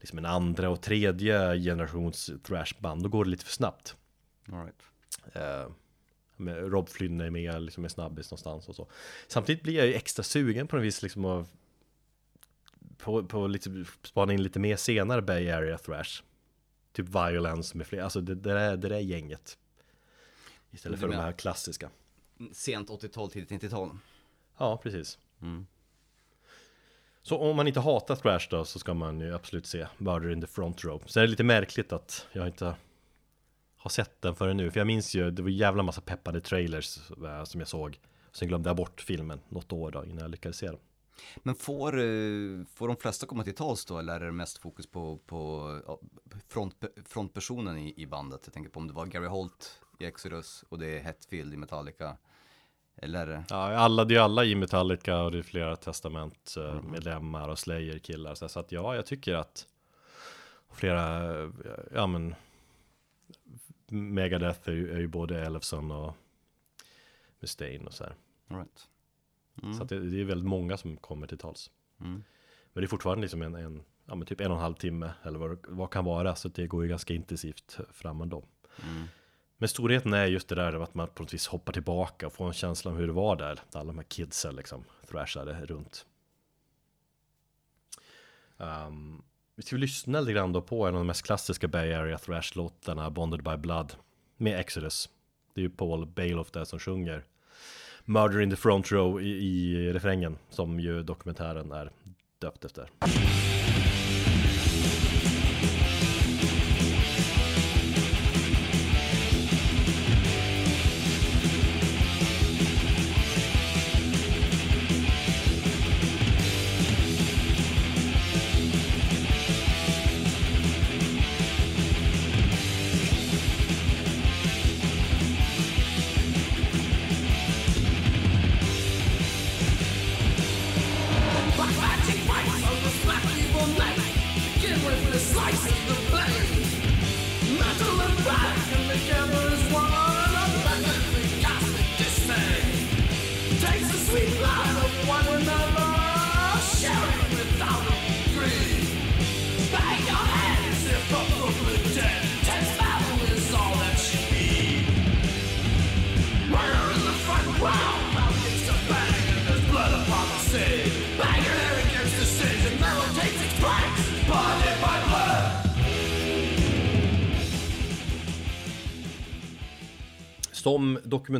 Speaker 1: liksom en andra och tredje generations thrashband. Då går det lite för snabbt.
Speaker 2: All right.
Speaker 1: Eh, med Rob Flynn är med, liksom är snabbis någonstans och så. Samtidigt blir jag ju extra sugen på något vis liksom av på, på lite, spana in lite mer senare Bay Area Thrash. Typ Violence med fler, alltså det, det, där, det där gänget. Istället för de här klassiska.
Speaker 2: Sent 80-tal, tidigt 90-tal.
Speaker 1: Ja, precis.
Speaker 2: Mm.
Speaker 1: Så om man inte hatar Thrash då så ska man ju absolut se Murder in the Front Row. Så är det lite märkligt att jag inte har sett den förrän nu. För jag minns ju, det var jävla massa peppade trailers eh, som jag såg. Sen glömde jag bort filmen något år då innan jag lyckades se den.
Speaker 2: Men får, eh, får de flesta komma till tals då eller är det mest fokus på, på front, frontpersonen i, i bandet? Jag tänker på om det var Gary Holt i Exodus och det är Hetfield i Metallica. Eller?
Speaker 1: Ja, alla, det är alla i Metallica och det är flera testament eh, medlemmar och Slayer killar. Så, så att ja, jag tycker att flera, ja men Megadeth är ju, är ju både Elfson och Mustaine och så här.
Speaker 2: Right.
Speaker 1: Så att det, det är väldigt många som kommer till tals.
Speaker 2: Mm.
Speaker 1: Men det är fortfarande liksom en, en ja, men typ en och en halv timme eller vad, vad kan vara. Så det går ju ganska intensivt fram ändå.
Speaker 2: Mm.
Speaker 1: Men storheten är just det där att man på något vis hoppar tillbaka och får en känsla om hur det var där. Där alla de här kidsen liksom thrashade runt. Um, vi ska lyssna lite grann då på en av de mest klassiska Bay Area thrash-låtarna, Bonded by Blood. med Exodus. Det är ju Paul Bailoff där som sjunger Murder in the front row i, i refrängen som ju dokumentären är döpt efter.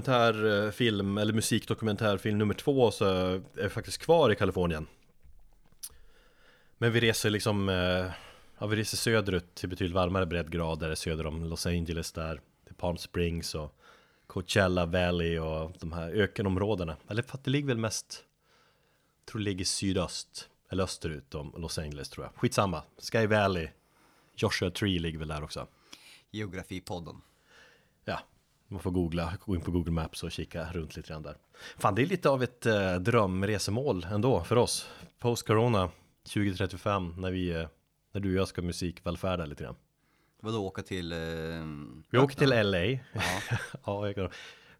Speaker 1: Dokumentärfilm, eh, eller musikdokumentärfilm nummer två så är vi faktiskt kvar i Kalifornien. Men vi reser liksom, eh, ja vi reser söderut till betydligt varmare breddgrader söder om Los Angeles där Till Palm Springs och Coachella Valley och de här ökenområdena. Eller för att det ligger väl mest Tror det ligger sydöst Eller österut om Los Angeles tror jag. Skitsamma, Sky Valley Joshua Tree ligger väl där också.
Speaker 2: Geografipodden.
Speaker 1: Ja, man får googla, gå in på Google Maps och kika runt lite grann där. Fan, det är lite av ett eh, drömresemål ändå för oss. Post-corona 2035 när vi, eh, när du och jag ska musikvallfärda lite grann.
Speaker 2: Vadå åka till... Eh,
Speaker 1: Vi åker till LA.
Speaker 2: Ja.
Speaker 1: ja, jag kan,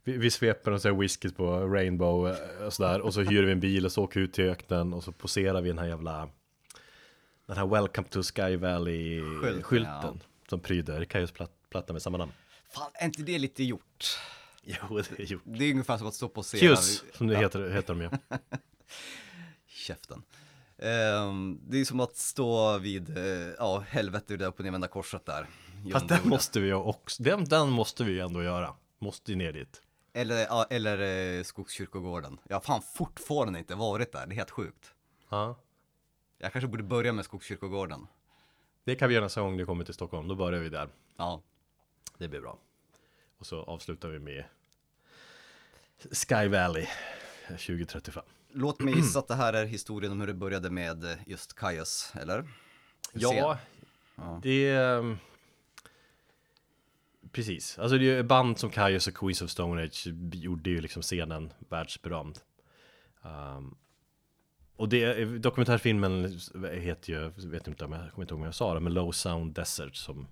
Speaker 1: vi, vi sveper och så här whiskys på Rainbow eh, och sådär och så hyr vi en bil och så åker vi ut till öknen och så poserar vi den här jävla den här Welcome to Sky Valley-skylten
Speaker 2: Skylten,
Speaker 1: som pryder Kajos platt, platta med samma namn.
Speaker 2: Fan, är inte det lite gjort?
Speaker 1: Jo, det är gjort.
Speaker 2: Det är ungefär som att stå på scenen.
Speaker 1: Kyss, som det
Speaker 2: Ja,
Speaker 1: heter, heter de ju.
Speaker 2: Käften. Ehm, det är som att stå vid, eh, ja, helvete det upp och nervända korset där.
Speaker 1: Fast den måste vi ju också, den, den måste vi ju ändå göra. Måste ju ner dit.
Speaker 2: Eller, ja, eller eh, Skogskyrkogården. Jag har fan fortfarande inte varit där, det är helt sjukt.
Speaker 1: Ja.
Speaker 2: Jag kanske borde börja med Skogskyrkogården.
Speaker 1: Det kan vi göra nästa gång du kommer till Stockholm, då börjar vi där.
Speaker 2: Ja,
Speaker 1: Det blir bra. Och så avslutar vi med Sky Valley 2035.
Speaker 2: låt mig gissa att det här är historien om hur det började med eh, just Kajas, eller?
Speaker 1: Ja,
Speaker 2: Ja.
Speaker 1: det ehm, Precis, alltså det är band som Kaios och Queens of Stone Age gjorde ju liksom scenen världsberömd. Um, och det, dokumentärfilmen heter ju, jag vet inte om jag kommer inte ihåg om jag sa det, men Low Sound Desert som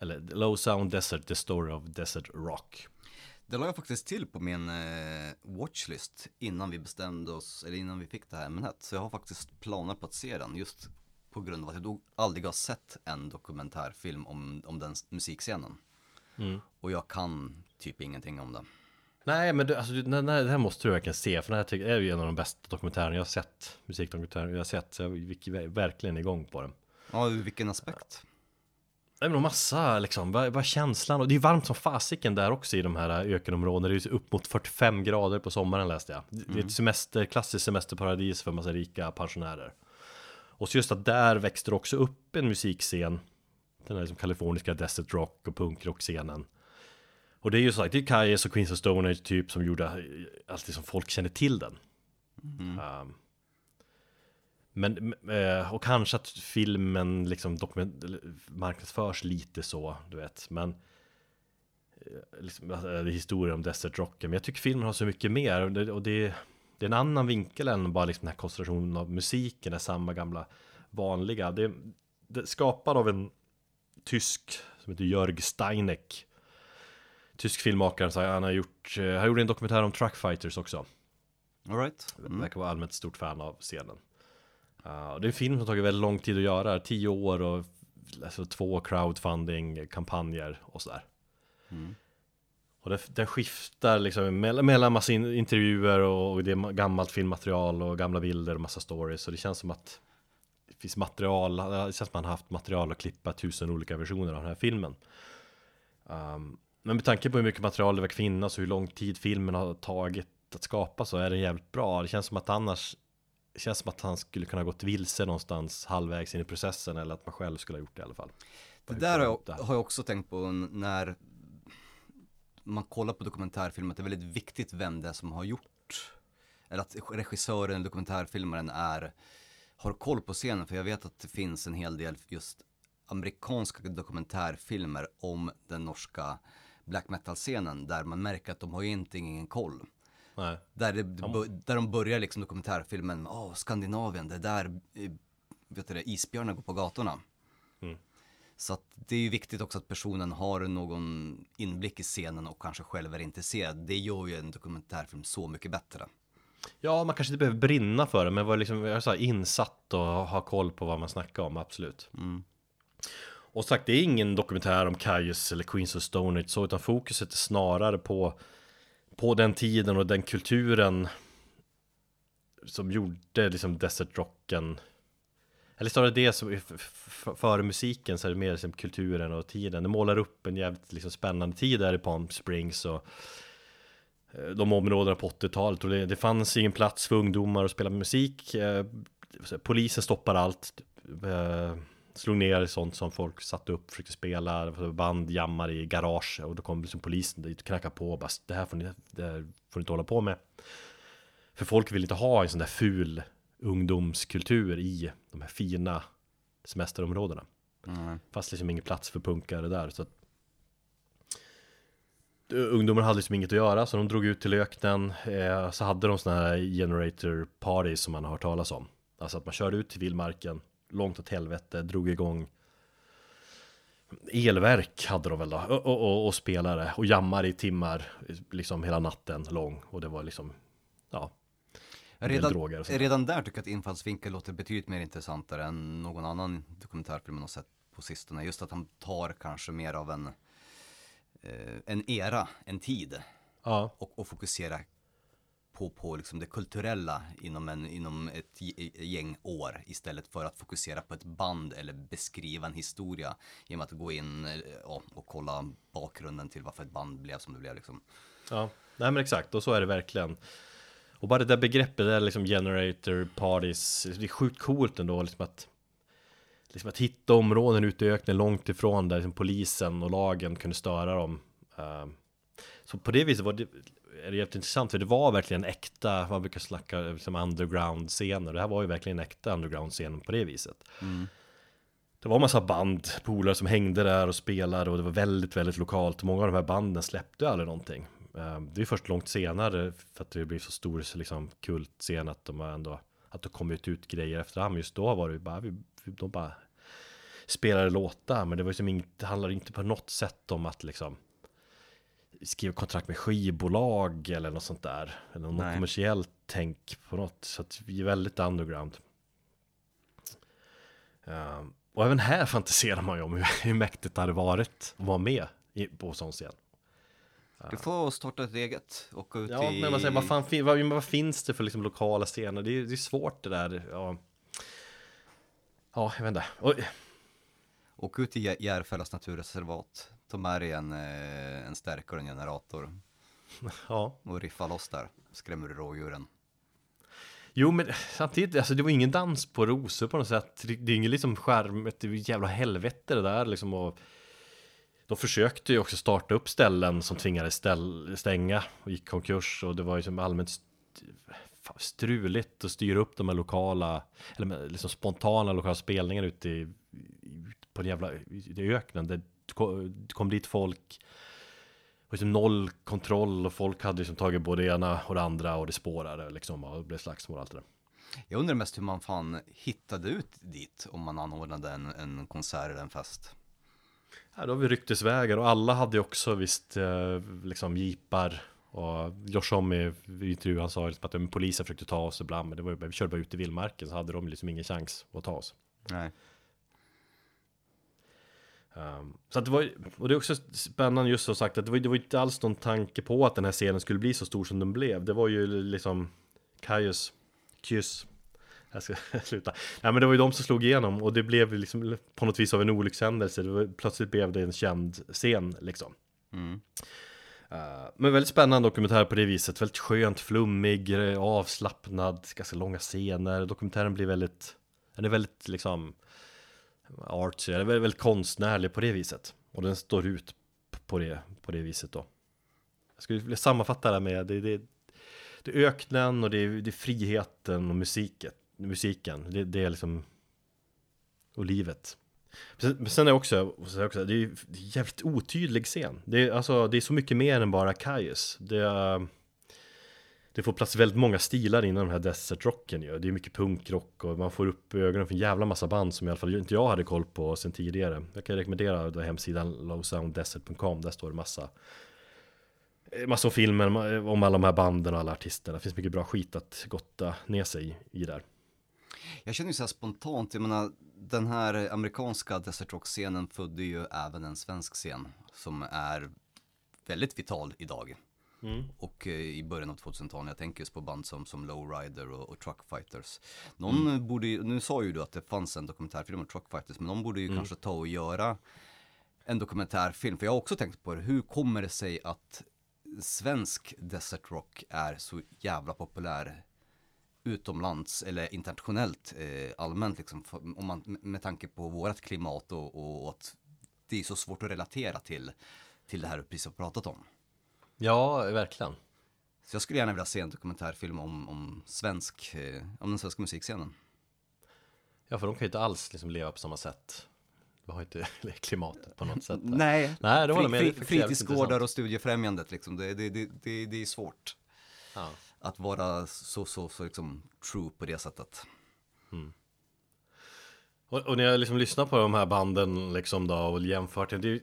Speaker 1: Eller Low Sound Desert, The Story of Desert Rock.
Speaker 2: Det la jag faktiskt till på min eh, watchlist innan vi bestämde oss, eller innan vi fick det här ämnet. Så jag har faktiskt planer på att se den just på grund av att jag aldrig har sett en dokumentärfilm om, om den musikscenen. Och jag kan typ ingenting om det.
Speaker 1: Nej men du, alltså, du- nej, nej, det här måste du verkligen se för det här är ju en av de bästa dokumentärerna jag har sett Musikdokumentärer jag har sett, så jag gick ver- verkligen igång på den
Speaker 2: Ja, ur vilken aspekt?
Speaker 1: Nej men massa liksom, bara, bara känslan? Och det är varmt som fasiken där också i de här ökenområdena. Det är ju upp mot 45 grader på sommaren läste jag. Det är ett semester, klassiskt semesterparadis för massa rika pensionärer. Och så just att där växte också upp en musikscen. Den här liksom kaliforniska desert rock och punkrock-scenen Och det är ju så sagt, det är Kayes och Queens of Stone Age typ som gjorde allt det som folk kände till den. Um, men, eh, och kanske att filmen liksom dokument, marknadsförs lite så, du vet, men eh, liksom, är historia om Desert Rocken, men jag tycker filmen har så mycket mer och det, och det, det är en annan vinkel än bara liksom den här koncentrationen av musiken, är samma gamla vanliga. Det, det är skapad av en tysk som heter Jörg Steineck. Tysk filmmakare, så han har gjort, eh, han gjorde en dokumentär om truckfighters också.
Speaker 2: Alright.
Speaker 1: Mm. Verkar vara allmänt stort fan av scenen. Uh, det är en film som tagit väldigt lång tid att göra, tio år och alltså, två crowdfunding-kampanjer och sådär. Och det, den skiftar liksom mellan, mellan massa in, intervjuer och, och det är gammalt filmmaterial och gamla bilder och massa stories. Så det känns som att det finns material, det känns som att man har haft material att klippa tusen olika versioner av den här filmen. Um, Men med tanke på hur mycket material det verkar finnas och hur lång tid filmen har tagit att skapa så är den jävligt bra. Det känns som att annars känns som att han skulle kunna gått vilse någonstans halvvägs in i processen eller att man själv skulle ha gjort det i alla fall.
Speaker 2: Det där har jag, har jag också tänkt på när man kollar på dokumentärfilmer, att det är väldigt viktigt vem det är som har gjort, eller att regissören eller dokumentärfilmaren är, har koll på scenen, för jag vet att det finns en hel del just amerikanska dokumentärfilmer om den norska black metal-scenen, där man märker att de har egentligen ingen koll.
Speaker 1: Nej.
Speaker 2: Där, det, där de börjar liksom dokumentärfilmen, åh, Skandinavien, det är där eh, vet du det, isbjörnar går på gatorna. Så att det är ju viktigt också att personen har någon inblick i scenen och kanske själv är intresserad. Det gör ju en dokumentärfilm så mycket bättre.
Speaker 1: Ja, man kanske inte behöver brinna för det, men vara liksom, jag här, insatt och ha koll på vad man snackar om, absolut. Och sagt, det är ingen dokumentär om Kaius eller Queens of Stone Age så, utan fokuset är snarare på, på den tiden och den kulturen som gjorde liksom desert rocken eller snarare det som före musiken så är det mer liksom kulturen och tiden. Det målar upp en jävligt liksom spännande tid där i Palm Springs och eh, de områdena på 80-talet och det, det fanns ingen plats för ungdomar att spela musik. Eh, polisen stoppar allt, eh, slog ner sånt som folk satte upp, försökte spela, band jammar i garage och då kom liksom polisen dit och knackade på och bara det här får ni, det här får ni inte hålla på med. För folk vill inte ha en sån där ful ungdomskultur i de här fina semesterområdena. Fast liksom ingen plats för punkare där. Så att Ungdomar hade liksom inget att göra så de drog ut till öknen eh, Så hade de såna här generator parties som man har hört talas om Alltså att man körde ut till vildmarken Långt åt helvete, drog igång Elverk hade de väl då. Och, och, och, och spelare. Och jammar i timmar Liksom hela natten lång. Och det var liksom Ja.
Speaker 2: Redan, redan där tycker jag att infallsvinkel låter betydligt mer intressantare än någon annan dokumentärfilm man har sett på sistone. Just att han tar kanske mer av en, eh, en era, en tid.
Speaker 1: Ja,
Speaker 2: och, och fokuserar på, på liksom det kulturella inom, en, inom ett e, gäng år istället för att fokusera på ett band eller beskriva en historia genom att gå in eh, och, och kolla bakgrunden till varför ett band blev som det blev liksom.
Speaker 1: Ja, nej men exakt, och så är det verkligen. Och bara det där begreppet, det där liksom generator parties, det är sjukt coolt ändå liksom att Liksom att hitta områden ute i öknen långt ifrån där liksom polisen och lagen kunde störa dem. Eh, så på det viset var det, är det jätteintressant för det var verkligen äkta, man brukar snacka liksom underground-scener. Det här var ju verkligen en äkta underground-scen på det viset. Det var en massa band, polare som hängde där och spelade och det var väldigt, väldigt lokalt. Många av de här banden släppte aldrig någonting. Eh, Det är först långt senare för att det blev så stor liksom, kultscen att de ändå att det kommit ut grejer efterhand. Just då var det bara, vi, de bara spelade låtar. Men det var ju som inget, det handlade inte på något sätt om att liksom skriva kontrakt med skivbolag eller något sånt där. Eller något
Speaker 2: Nej.
Speaker 1: kommersiellt tänk på något. Så att vi är väldigt underground. Ehm, och även här fantiserar man ju om hur, hur mäktigt det hade varit att vara med i, på sån scen.
Speaker 2: Du får starta ett eget, åka ut
Speaker 1: Ja,
Speaker 2: i...
Speaker 1: men man säger, vad, fan, vad, vad finns det för liksom lokala scener? Det är, det är svårt det där. Ja, ja jag vet inte. Oj.
Speaker 2: Åk ut i Jä- Järfällas naturreservat. Ta med dig en, eh, en stärkare och en generator.
Speaker 1: Ja.
Speaker 2: Och riffa loss där. Skrämmer du rådjuren.
Speaker 1: Jo, men samtidigt, alltså det var ingen dans på rosor på något sätt. Det, är ingen liksom skärm, ju jävla helvete det där liksom. Och de försökte ju också starta upp ställen som tvingades ställ, stänga och gick konkurs. Och det var ju som allmänt struligt att styra upp de här lokala, eller liksom spontana lokala spelningarna ute i, i, på den jävla i öknen. Det kom, dit folk och liksom noll kontroll och folk hade liksom tagit både det ena och det andra och det spårade liksom och det blev slagsmål och allt det där.
Speaker 2: Jag undrar mest hur man fan hittade ut dit om man anordnade en, en konsert eller en fest.
Speaker 1: Ja, då har vi ryktesvägar och alla hade också visst eh, liksom jeepar och Josh Homme i intervjun sa liksom att polisen försökte ta oss ibland men det var vi körde bara ut i vildmarken så hade de liksom ingen chans att ta oss.
Speaker 2: Nej.
Speaker 1: Um, så att det var, och det är också spännande just så sagt att det var, det var inte alls någon tanke på att den här scenen skulle bli så stor som den blev. Det var ju liksom Kaius, Kyss, jag ska sluta. Ja men det var ju de som slog igenom och det blev liksom på något vis av en olyckshändelse. Det var, plötsligt blev det en känd scen liksom. Eh, men väldigt spännande dokumentär på det viset, väldigt skönt, flummig, eh, avslappnad, ganska långa scener. Dokumentären blir väldigt, den är väldigt liksom artsy, eller väldigt, väldigt konstnärlig på det viset. Och den står ut på det, på det viset då. Jag skulle vilja sammanfatta det här med, det, det, det är öknen och det är, det är friheten och musiken. musiken. Det, det är liksom, och livet. Men sen- är också, är också det är det är jävligt otydlig scen. Det är, alltså, det är så mycket mer än bara kajus. Det, är- det får plats väldigt många stilar inom den här desert rocken ju. Det är mycket punkrock och man får upp ögonen för en jävla massa band som i alla fall inte jag hade koll på sen tidigare. Jag kan rekommendera då hemsidan lowsounddesert.com. Där står det massa eh, Massor av filmer eh, om alla de här banden och alla artisterna. Det finns mycket bra skit att gotta ner sig i, i där.
Speaker 2: Jag känner ju så här spontant, jag menar den här amerikanska desert rock-scenen födde ju även en svensk scen som är väldigt vital idag. Och eh, i början av 2000-talet, jag tänker just på band som, som Lowrider och, och Truckfighters. Någon borde ju, nu sa ju du att det fanns en dokumentärfilm om Truckfighters, men någon borde ju kanske ta och göra en dokumentärfilm. För jag har också tänkt på det, hur kommer det sig att svensk desert rock är så jävla populär utomlands eller internationellt eh, allmänt liksom, om man, med tanke på vårat klimat och, och, och att det är så svårt att relatera till, till det här vi precis har pratat om.
Speaker 1: Ja, verkligen.
Speaker 2: Så jag skulle gärna vilja se en dokumentärfilm om, om, svensk, eh, om den svenska musikscenen.
Speaker 1: Ja, för de kan ju inte alls liksom leva på samma sätt. De har inte klimatet på något sätt. där.
Speaker 2: Nej,
Speaker 1: Nej, det med.
Speaker 2: Fri, fritidsgårdar och studiefrämjandet liksom, det, det, det, det, det är svårt
Speaker 1: Ja.
Speaker 2: att vara så, så, så liksom true på det sättet.
Speaker 1: Och, och när jag liksom lyssnar på de här banden liksom då och jämfört, det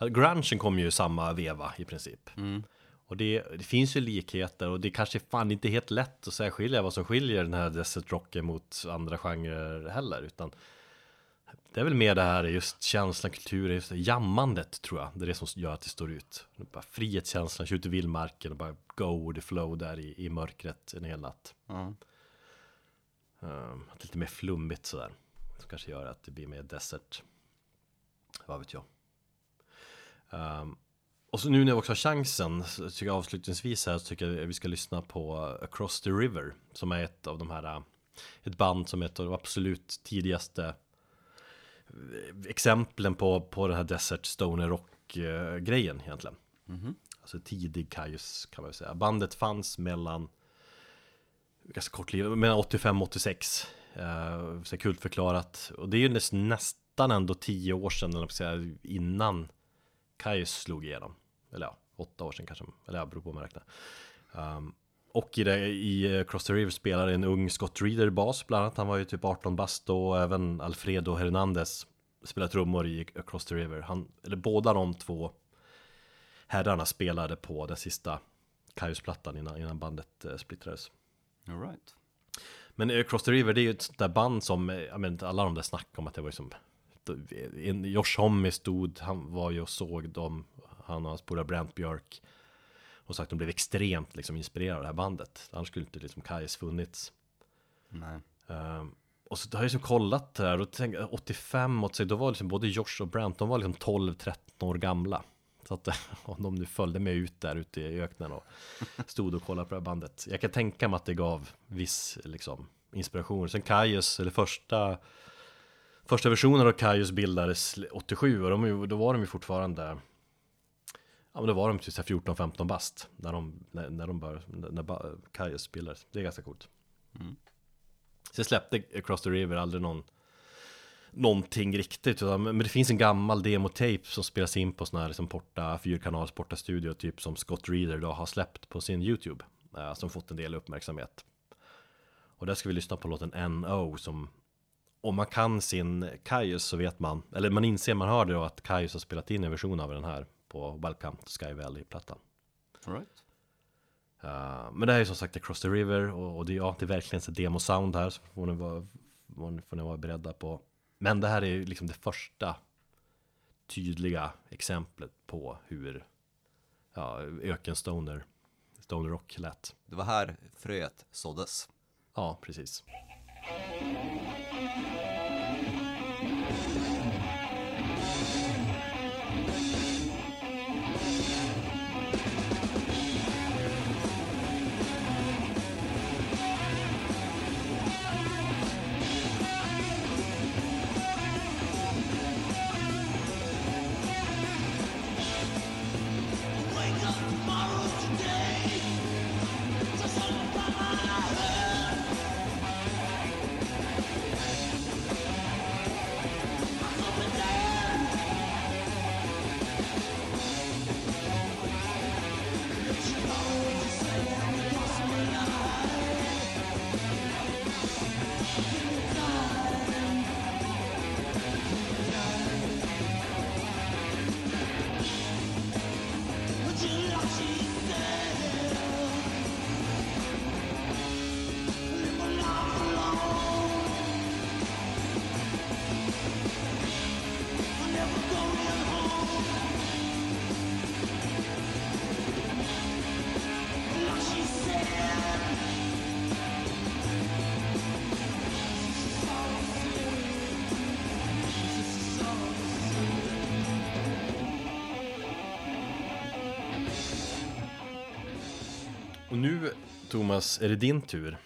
Speaker 1: Grungen kom ju samma veva i princip. Och det, det finns ju likheter och det kanske fan inte är helt lätt att särskilja vad som skiljer den här desert rocken mot andra genrer heller. Utan det är väl mer det här just känslan, kulturen, just det, jammandet tror jag. Det är det som gör att det står ut. Bara frihetskänslan, ut i vildmarken och bara go with the flow där i, i mörkret en hel natt.
Speaker 2: Ja.
Speaker 1: Um, lite mer flummigt sådär. Som kanske gör att det blir mer desert. Vad vet jag. Ehm, och så nu när vi också har chansen, så tycker jag avslutningsvis här, så tycker jag att vi ska lyssna på Across the River. Som är ett av de här, ett band som är ett av de absolut tidigaste eh, exemplen på, på den här Desert Stoner Rock-grejen egentligen. Alltså tidig Kaius kan man säga. Bandet fanns mellan ganska kort liv, mellan 85 och 86. Uh, så kultförklarat. Och det är ju näst, nästan ändå 10 år sedan, eller säga, innan Kaius slog igenom. Eller ja, 8 år sedan kanske, eller ja, beror på hur man räknar. Um, och i, det, i eh, Cross the River spelar en ung Scott Reeder bas bland annat. Han var ju typ 18 bast och även Alfredo Hernandez spelar trummor i Across the River. Han, eller båda de två herrarna spelade på den sista Kaius-plattan innan, innan bandet eh, splittrades.
Speaker 2: All right.
Speaker 1: Men eh, Across the River, det är ju ett sånt där band som, jag menar alla de där snack om att det var ju som en- Josh Homme stod, han var ju och såg dem, han och hans polare Brent Björk och sagt att de blev extremt liksom inspirerade av det här bandet. Annars skulle inte liksom Kais funnits.
Speaker 2: Nej.
Speaker 1: Ehm, och så har jag liksom kollat det här och tänkt 85 åt sig, då var liksom både Josh och Brent, de var liksom 12-13 år gamla. Så att om de nu följde med ut där ute i öknen och stod och kollade på det här bandet. Jag kan tänka mig att det gav viss liksom, inspiration. Sen Kaius, eller första Första versionen av Kaius bildades 87 och de, då var de ju fortfarande Ja men då var de typ så här 14-15 bast när de, när, när de bör, när Kaius bildades. Det är ganska coolt. Sen släppte Across the River aldrig någon Någonting riktigt utan, Men det finns en gammal demotape som spelas in på sån här liksom porta Fyrkanals porta studio typ som Scott Reeder då har släppt på sin YouTube eh, Som fått en del uppmärksamhet Och där ska vi lyssna på låten NO som Om man kan sin Kaius så vet man Eller man inser, man hör det då att Kaius har spelat in en version av den här På Welcome to Sky Valley-plattan
Speaker 2: All right.
Speaker 1: Uh, men det här är som sagt Across the River och, och det, ja, det är verkligen så demo-sound här så får ni, vara, får ni- får ni vara beredda på. Men det här är ju liksom det första tydliga exemplet på hur ja, ökenstoner, stoner rock lät.
Speaker 2: Det var här fröet såddes.
Speaker 1: Ja, precis. Thomas, är det din tur.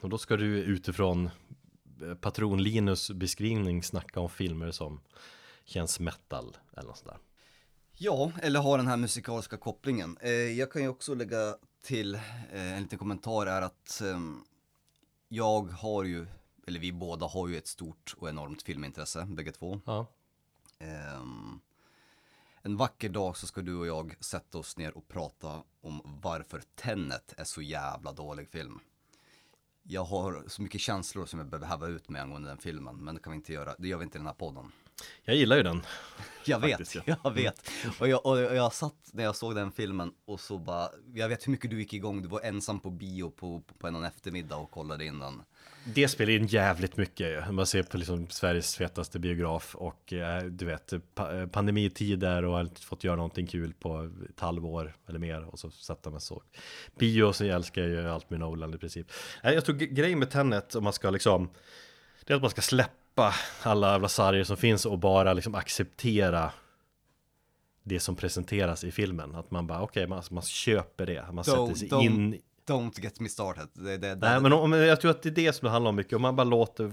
Speaker 1: Och då ska du utifrån eh, patron Linus beskrivning snacka om filmer som känns metal eller något sånt där.
Speaker 2: Ja, eller har den här musikaliska kopplingen. Eh, jag kan ju också lägga till eh, en liten kommentar är att ehm, jag har ju, eller vi båda har ju ett stort och enormt filmintresse, bägge två.
Speaker 1: Ja.
Speaker 2: Ehm, en vacker dag så ska du och jag sätta oss ner och prata om varför Tenet är så jävla dålig film. Jag har så mycket känslor som jag behöver häva ut med angående den filmen, men det kan vi inte göra. Det gör vi inte i den här podden.
Speaker 1: Jag gillar ju den.
Speaker 2: Jag vet,
Speaker 1: Faktiskt, ja.
Speaker 2: jag vet. Och jag, och jag satt när jag såg den filmen och så bara, jag vet hur mycket du gick igång, du var ensam på bio på, på en eftermiddag och kollade in den.
Speaker 1: Det spelar in jävligt mycket. Man ser på liksom Sveriges fetaste biograf och eh, du vet eh, pandemitider och har inte fått göra någonting kul på ett halvår eller mer och så satt man såg bio så jag älskar ju allt med Nolan i princip. Nej, Jag tror grejen med Tenet om man ska liksom det är att man ska släppa alla jävla sarger som finns och bara liksom acceptera det som presenteras i filmen. Att man bara okej, man, man köper det. Man sätter
Speaker 2: Don't-
Speaker 1: sig
Speaker 2: don't-
Speaker 1: in
Speaker 2: Don't get me started. Det, det, det,
Speaker 1: Nej men om, jag tror att det är det som det handlar om mycket, om man bara låter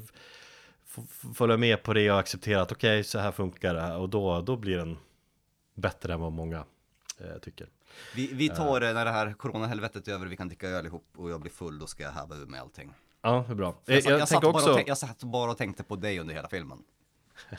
Speaker 1: följa med på det och acceptera att okej så här funkar det här och då, då blir den bättre än vad många eh, tycker.
Speaker 2: vi, vi tar det när det här coronahelvetet är över, vi kan dricka öl ihop och jag blir full, då ska jag häva ur med allting.
Speaker 1: Ja, är bra.
Speaker 2: Jag,
Speaker 1: Jag,
Speaker 2: satt,
Speaker 1: jag,
Speaker 2: jag, satt bara
Speaker 1: också,
Speaker 2: tänk, jag satt bara och tänkte på dig under hela filmen.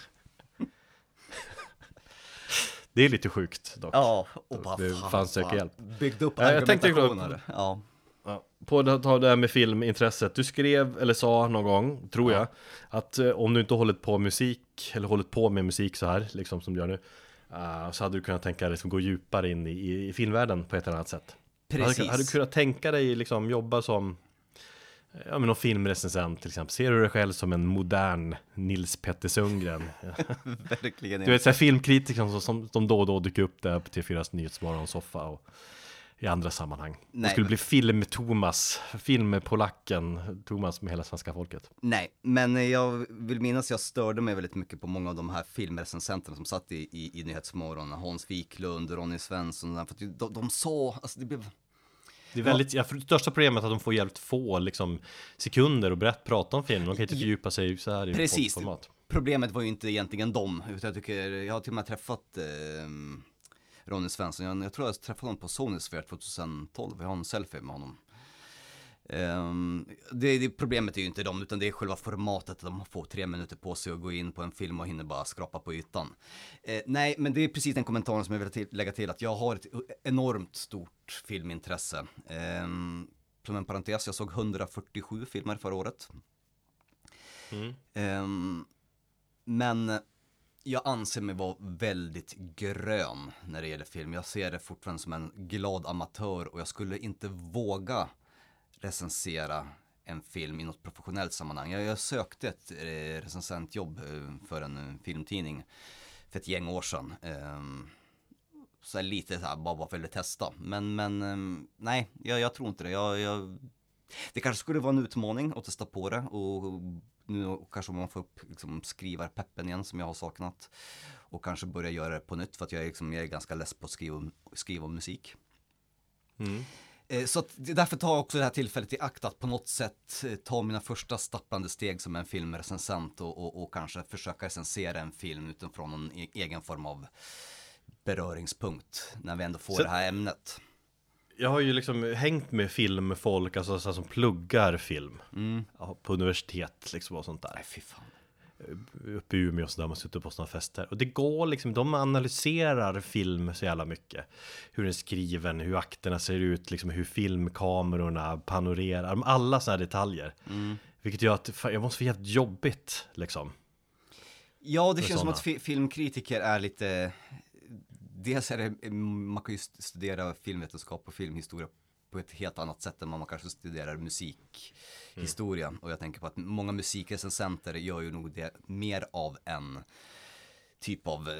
Speaker 1: det är lite sjukt dock.
Speaker 2: Ja, och bara
Speaker 1: Det
Speaker 2: fan,
Speaker 1: fanns
Speaker 2: fan.
Speaker 1: hjälp.
Speaker 2: Byggt upp
Speaker 1: Ja, jag tänkte-
Speaker 2: argumentationer. Ja.
Speaker 1: Ja. På det, ta det här med filmintresset, du skrev eller sa någon gång, tror jag, att eh, om du inte hållit på musik, eller hållit på med musik så här, liksom som du gör nu, eh, så hade du kunnat tänka dig liksom, gå djupare in i, i, filmvärlden på ett eller annat sätt.
Speaker 2: Precis.
Speaker 1: Hade, hade du kunnat tänka dig liksom jobba som Ja men någon filmrecensent till exempel. Ser du dig själv som en modern Nils Petter Sundgren?
Speaker 2: Verkligen.
Speaker 1: Du vet såhär filmkritiker som, som, som då och då dyker upp där på TV4s Nyhetsmorgon soffa och i andra sammanhang.
Speaker 2: Nej,
Speaker 1: det skulle
Speaker 2: men-
Speaker 1: bli film-Thomas, film-polacken, Thomas med hela svenska folket.
Speaker 2: Nej, men jag vill minnas jag störde mig väldigt mycket på många av de här filmrecensenterna som satt i, i, i Nyhetsmorgon. Hans Wiklund, Ronny Svensson, för att de, de sa, alltså det blev
Speaker 1: Det är väldigt, ja. det största problemet är att de får jävligt få liksom, sekunder och berätt prata om filmen. De kan inte fördjupa sig så här i
Speaker 2: Precis.
Speaker 1: poddformat.
Speaker 2: Problemet var ju inte egentligen dem, utan jag tycker, jag har till och med träffat eh, Ronny Svensson, jag, tror jag träffade honom på Sonysphere 2012, jag har en selfie med honom. Ehm, det, det, problemet är ju inte dem, utan det är själva formatet, de får tre minuter på sig att gå in på en film och hinner bara skrapa på ytan. Eh, nej, men det är precis den kommentaren som jag vill till, lägga till, att jag har ett enormt stort filmintresse. Ehm, som en parentes, jag såg 147 filmer förra året. Ehm, men jag anser mig vara väldigt grön när det gäller film. Jag ser det fortfarande som en glad amatör och jag skulle inte våga recensera en film i något professionellt sammanhang. Jag, jag sökte ett eh, recensentjobb eh, för en eh, filmtidning för ett gäng år sedan. Ehm, så lite så här, bara, för att testa. Men, men ehm, nej, jag, jag tror inte det. Jag, jag, det kanske skulle vara en utmaning att testa på det och nu kanske man får upp liksom, skrivarpeppen igen som jag har saknat. Och kanske börja göra det på nytt för att jag är, liksom, jag är ganska less på att skriva, om- skriva om musik. Eh, Så att därför tar jag också det här tillfället i akt att på något sätt eh, ta mina första stapplande steg som en filmrecensent och, och, och kanske försöka recensera en film utifrån en e- egen form av beröringspunkt när vi ändå får
Speaker 1: Så-
Speaker 2: det här ämnet.
Speaker 1: Jag har ju liksom hängt med filmfolk, alltså så som pluggar film ja, på universitet liksom och sånt där.
Speaker 2: Nej fy fan.
Speaker 1: Uppe i Umeå och så där man sitter på sådana fester. Och det går liksom, de analyserar film så jävla mycket. Hur den är skriven, hur akterna ser ut, liksom hur filmkamerorna panorerar, alla sådana detaljer. Vilket gör att fan, jag måste få jävligt jobbigt liksom.
Speaker 2: Ja, det
Speaker 1: För
Speaker 2: känns som
Speaker 1: såna.
Speaker 2: att fi- filmkritiker är lite, dels är det, man kan ju st- studera filmvetenskap och filmhistoria på ett helt annat sätt än man kanske studerar musikhistoria. Och jag tänker på att många musikrecensenter gör ju nog det mer av en typ av eh,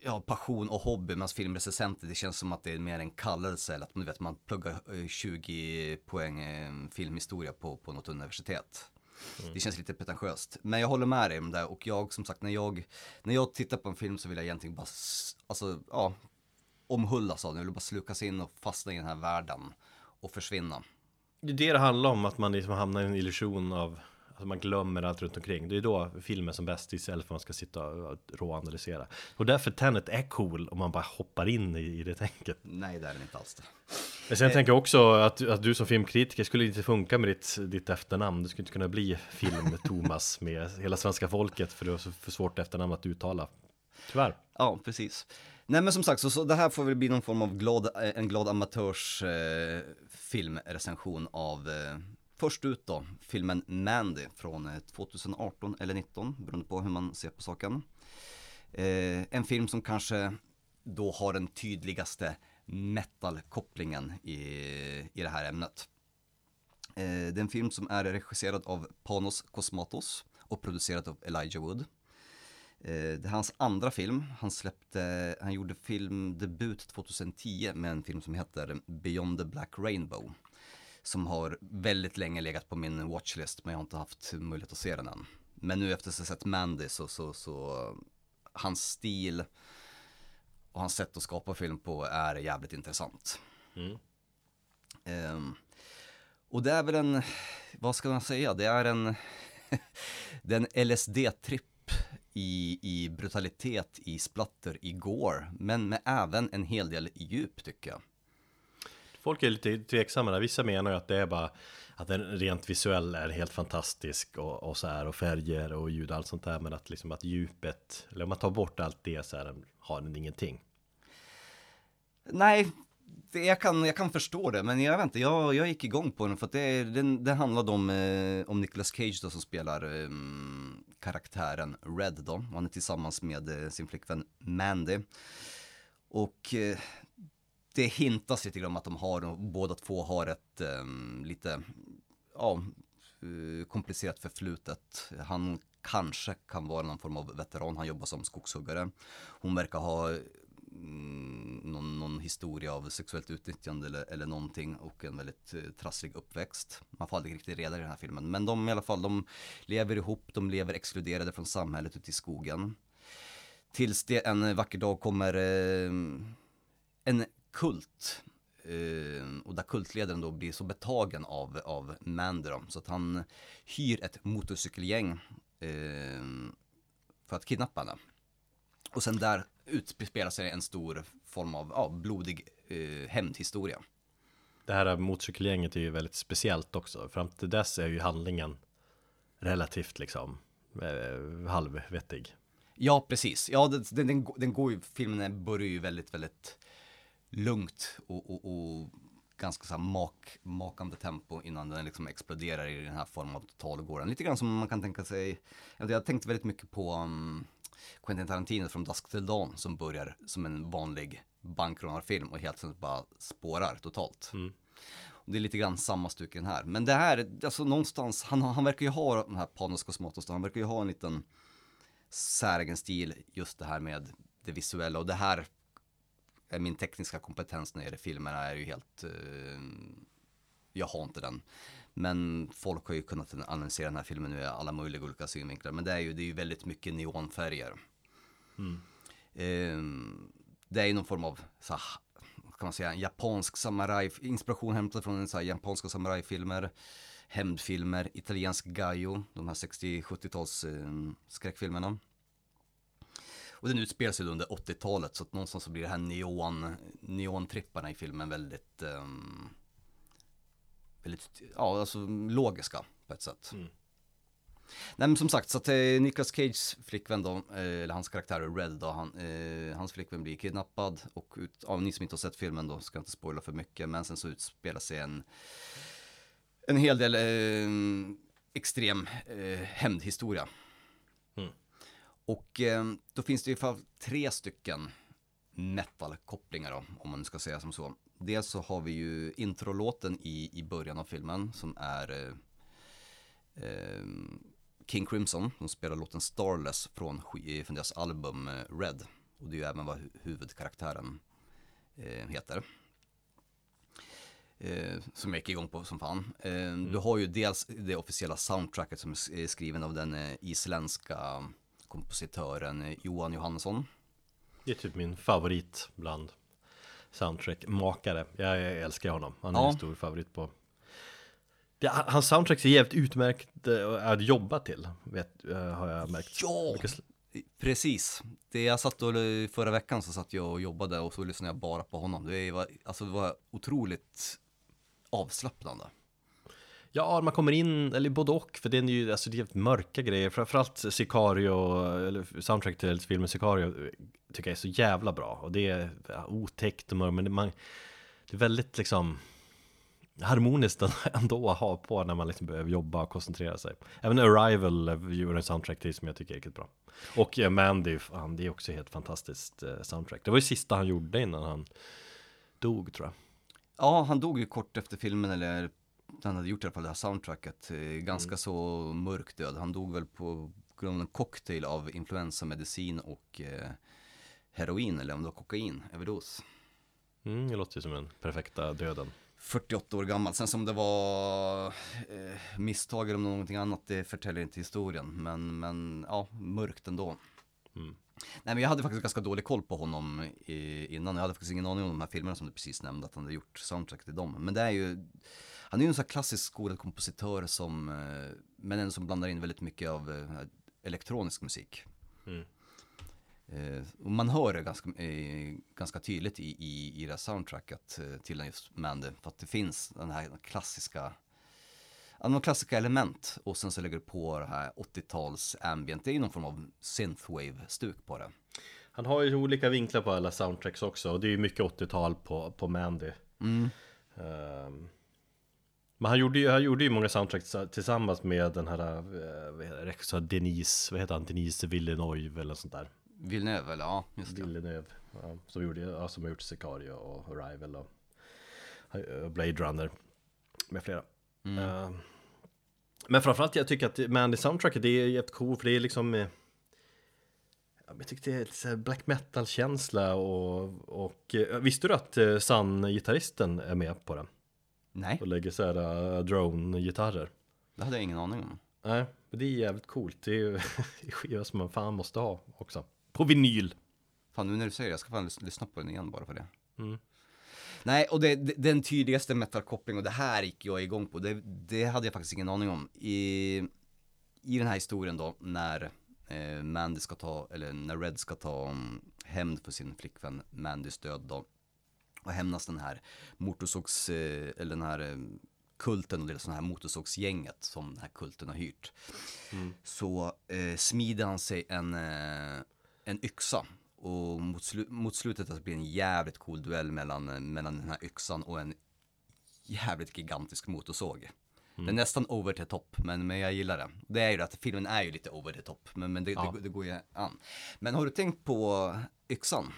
Speaker 2: ja, passion och hobby, medan filmrecensenter, det känns som att det är mer en kallelse, eller att man, vet, man pluggar eh, 20 poäng eh, filmhistoria på, på något universitet. Det känns lite pretentiöst. Men jag håller med dig om det och jag som sagt när jag, när jag tittar på en film så vill jag egentligen bara, alltså ja, omhullas av den. Jag vill bara slukas in och fastna i den här världen. och försvinna.
Speaker 1: Det är det det handlar om, att man liksom hamnar i en illusion av att man glömmer allt runt omkring. Det är då filmen som bäst istället för att man ska sitta och råanalysera. Och därför Tenet är cool om man bara hoppar in i, i det tänket.
Speaker 2: Nej, det är den inte alls det.
Speaker 1: Men sen tänker jag också att, att du som filmkritiker skulle inte funka med ditt, ditt efternamn. Du skulle inte kunna bli film-Thomas med hela svenska folket för det är så för svårt efternamn att uttala. Tyvärr.
Speaker 2: Ja, precis. Nej men som sagt, så, så det här får väl bli någon form av glad, eh, en glad amatörs eh, av eh, Först ut då, filmen Mandy från eh, 2018 eller 19 beroende på hur man ser på saken. Eh, en film som kanske då har den tydligaste metal-kopplingen i, i det här ämnet. Eh, det är en film som är regisserad av Panos Kosmatos och producerad av Elijah Wood. Eh, Det är hans andra film. Han släppte, han gjorde filmdebut 2010 med en film som heter Beyond the Black Rainbow. Som har väldigt länge legat på min watchlist men jag har inte haft möjlighet att se den än. Men nu efter att ha sett Mandy så, så, så hans stil och hans sätt att skapa film på är jävligt intressant.
Speaker 1: Mm.
Speaker 2: Ehm, och det är väl en, vad ska man säga, det är en, det är en LSD-tripp i, i brutalitet, i splatter, i gore, men med även en hel del djup tycker jag.
Speaker 1: Folk är lite tveksamma där. Vissa menar ju att det är bara att den rent visuell är helt fantastisk och, och så här och färger och ljud och allt sånt där. Men att liksom att djupet, eller om man tar bort allt det så här, har den ingenting.
Speaker 2: Nej, det, jag, kan, jag kan förstå det, men jag vet inte, jag, jag gick igång på den för att det, den, det handlade om, eh, om Nicolas Cage då som spelar eh, karaktären Red då. Han är tillsammans med eh, sin flickvän Mandy. Och eh, det hintas lite grann om att de har, båda två har ett um, lite, ja, eh, komplicerat förflutet. Han kanske kan vara någon form av veteran, han jobbar som skogshuggare. Hon verkar ha mm, någon, någon historia av sexuellt utnyttjande eller, eller någonting och en väldigt eh, trasslig uppväxt. Man får aldrig riktigt reda i den här filmen. Men de i alla fall, de lever ihop, de lever exkluderade från samhället ute i skogen. Tills det en vacker dag kommer eh, en kult. Eh, och där kultledaren då blir så betagen av, av Mandy då, så att han hyr ett motorcykelgäng eh, för att kidnappa henne. Och sen där utspelar sig en stor form av ja, blodig eh, hämndhistoria.
Speaker 1: Det här motorcykelgänget är ju väldigt speciellt också. Fram till dess är ju handlingen relativt liksom eh, halvvettig.
Speaker 2: Ja, precis. Ja, den, den, den går ju, filmen börjar ju väldigt, väldigt lugnt och, och, och ganska så mak, makande tempo innan den liksom exploderar i den här formen av totalgården. Lite grann som man kan tänka sig, jag vet, jag tänkte väldigt mycket på um, Quentin Tarantino från Dusk till Dawn som börjar som en vanlig bankrånarfilm och helt plötsligt bara spårar totalt. Och det är lite grann samma stycke den här. Men det här, alltså någonstans, han, han verkar ju ha den här Panos Cosmatos, han verkar ju ha en liten säregen stil, just det här med det visuella och det här är min tekniska kompetens när det gäller filmerna är ju helt, eh, jag har inte den. Men folk har ju kunnat analysera den här filmen nu i alla möjliga olika synvinklar. Men det är ju, det är ju väldigt mycket neonfärger. Eh, det är ju någon form av, så här, kan man säga, en japansk samuraj, inspiration hämtad från så här, japanska samurajfilmer, hämndfilmer, italiensk gaio, de här 60-70-tals eh, skräckfilmerna. Och den utspelar sig under 80-talet så att någonstans så blir det här neon, neontripparna i filmen väldigt, ehm, väldigt, ja alltså logiska på ett sätt. Nej men som sagt, så att eh, Nicolas Cages flickvän då, eh, eller hans karaktär Red då, han, eh, hans flickvän blir kidnappad och ut, ja, ni som inte har sett filmen då ska jag inte spoila för mycket, men sen så utspelar sig en, en hel del eh, extrem eh, hämndhistoria. Och eh, då finns det i alla fall tre stycken metal-kopplingar då, om man ska säga som så. Dels så har vi ju introlåten i, i början av filmen som är eh, eh, King Crimson, som spelar låten Starless från, från deras album eh, Red. Och det är ju även vad hu- huvudkaraktären eh, heter. Eh, som jag gick igång på som fan. Eh, Du har ju dels det officiella soundtracket som är skriven av den eh, isländska kompositören eh, Johan Johannesson.
Speaker 1: Det är typ min favorit bland soundtrack-makare. Jag, jag älskar honom. Han är
Speaker 2: Ja.
Speaker 1: en stor favorit på det, hans soundtracks är jävligt utmärkt eh, att jobba till, vet, eh, har jag märkt.
Speaker 2: Ja! Precis. Det jag satt och, förra veckan så satt jag och jobbade och så lyssnade jag bara på honom. Det var, alltså det var otroligt avslappnande.
Speaker 1: Ja, man kommer in, eller både och, för det är ju alltså, det är mörka grejer. Framförallt Sicario, eller soundtrack till filmen Sicario, tycker jag är så jävla bra. Och det är otäckt och mörkt, men det, man, det är väldigt liksom harmoniskt ändå att ha på när man liksom behöver jobba och koncentrera sig. Även Arrival gjorde en soundtrack till som jag tycker är riktigt bra. Och Mandy, fan, det är också helt fantastiskt eh, soundtrack. Det var ju sista han gjorde innan han dog tror jag.
Speaker 2: Ja, han dog ju kort efter filmen, eller han hade gjort i alla fall det här soundtracket. Eh, Ganska
Speaker 1: Mm.
Speaker 2: så mörk död. Han dog väl på grund av en cocktail av influensamedicin och eh, heroin, eller om det var kokain, överdos.
Speaker 1: Mm, det låter ju som den perfekta döden.
Speaker 2: 48 år gammal. Sen som det var eh, misstag eller någonting annat, det förtäljer inte historien. Men, men ja, mörkt ändå.
Speaker 1: Mm.
Speaker 2: Nej men jag hade faktiskt ganska dålig koll på honom i, innan. Jag hade faktiskt ingen aning om de här filmerna som du precis nämnde, att han hade gjort soundtrack till dem. Men det är ju, han är ju en sån här klassisk skolad kompositör som, eh, men en som blandar in väldigt mycket av eh, elektronisk musik.
Speaker 1: Mm.
Speaker 2: Eh, och man hör det ganska, ganska tydligt i, i, i det här soundtracket till just Mandy. För att det finns den här klassiska, de klassiska element och sen så lägger du på det här 80-tals ambient. Det är ju någon form av synthwave-stuk på det.
Speaker 1: Han har ju olika vinklar på alla soundtracks också och det är ju mycket 80-tal på, på Mandy.
Speaker 2: Mm.
Speaker 1: Ehm, men han gjorde, ju, han gjorde ju många soundtracks tillsammans med den här uh, vad så Denise, vad heter han, Denise Villeneuve eller sånt där.
Speaker 2: Villeneuve, ja, just det.
Speaker 1: Villeneuve, ja, som, gjorde, ja, som har gjort Sicario och Arrival och eh, Blade Runner med flera. Ehm, men framförallt jag tycker att Mandy soundtracket det är jättecoolt för det är liksom eh, jag tycker det är lite black metal-känsla och, och eh, visste du att uh, Sun-gitarristen är med på den?
Speaker 2: Nej,
Speaker 1: Och lägger så här uh, drone-gitarrer
Speaker 2: det hade jag ingen aning om.
Speaker 1: Nej, men det är jävligt coolt Det är ju skiva som man fan måste ha också På vinyl
Speaker 2: Fan nu när du säger det, jag ska fan lys- lyssna på den igen bara för det.
Speaker 1: Mm.
Speaker 2: Nej, och det, det, den tydligaste metalkopplingen, och det här gick jag igång på, det, det hade jag faktiskt ingen aning om. I, i den här historien då, när eh, Mandy ska ta, eller när Red ska ta um, hämnd för sin flickvän Mandys död då. Och hämnas den här motorsågs, eh, eller den här eh, kulten och det sådana här motorsågsgänget som den här kulten har hyrt. Så eh, smider han sig en, eh, en yxa. Och mot, slu- mot slutet att det blir en jävligt cool duell mellan, eh, mellan den här yxan och en jävligt gigantisk motorsåg. Det är nästan over the top, men, men jag gillar det. Det är ju att filmen är ju lite over the top, men, men det,
Speaker 1: Ja.
Speaker 2: det, det går ju an. Men har du tänkt på yxan?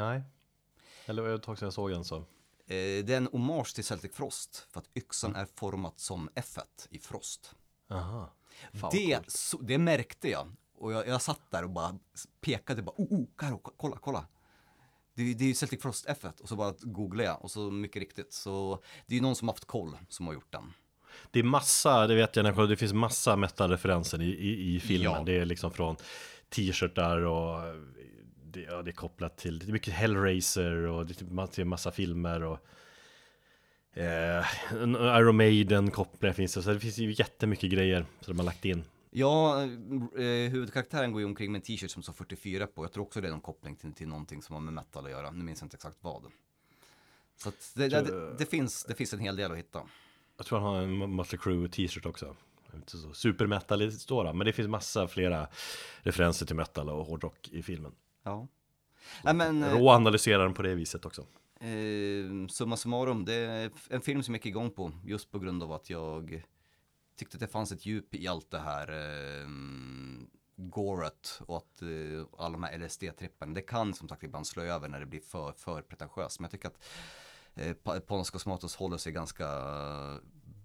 Speaker 1: Nej Eller var det ett tag sedan jag såg den så
Speaker 2: Eh, det är en hommage till Celtic Frost, för att yxan är format som F1 i Frost.
Speaker 1: Aha Fan,
Speaker 2: det, så, det märkte jag. Och jag, jag satt där och bara pekade, bara, oh, oh, Karo, kolla, kolla. Det, är- det är ju Celtic Frost F1 och så bara googlade jag och så mycket riktigt. Så det är ju någon som haft koll som har gjort den.
Speaker 1: Det är massa, det vet jag det finns massa metal-referenser i, i, i filmen
Speaker 2: Ja.
Speaker 1: Det är liksom från t-shirtar och det, ja, det är kopplat till, det är mycket Hellraiser och det är typ massa, filmer och eh, Iron Maiden kopplingar finns det, så det finns ju jättemycket grejer som de har lagt in
Speaker 2: Ja, eh, huvudkaraktären går ju omkring med en t-shirt som står 44 på. Jag tror också det är någon koppling till, till någonting som har med metal att göra. Nu minns jag inte exakt vad. Så det, det, det, det, finns, det finns en hel del att hitta.
Speaker 1: Jag tror han har en Mötley Crüe t-shirt också supermetal står han, men det finns massa flera referenser till metal och hårdrock i filmen
Speaker 2: Ja. Nej men,
Speaker 1: Rå analyserar den på det viset också
Speaker 2: Eh, summa summarum, det är en film som jag gick igång på just på grund av att jag tyckte att det fanns ett djup i allt det här eh, goret och att eh, alla de här LSD-tripparna, det kan som sagt ibland slå över när det blir för, för pretentiöst. Men jag tycker att eh, Panos Cosmatos håller sig ganska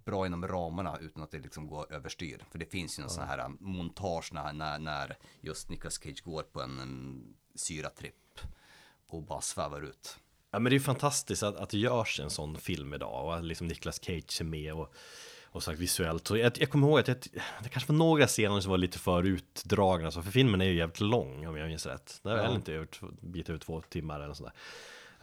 Speaker 2: bra inom ramarna utan att det liksom går överstyr. För det finns ju en sån här montage när, när, när just Nicolas Cage går på en um, syratripp och bara svävar ut.
Speaker 1: Ja men det är fantastiskt att, att det görs en sån film idag och att liksom Nicolas Cage är med och, Och sagt visuellt. Så jag, jag kommer ihåg att jag, det kanske var några scener som var lite för utdragna. Så för filmen är ju jävligt lång om jag minns rätt. Det är väl inte över, bit över två timmar eller sådär.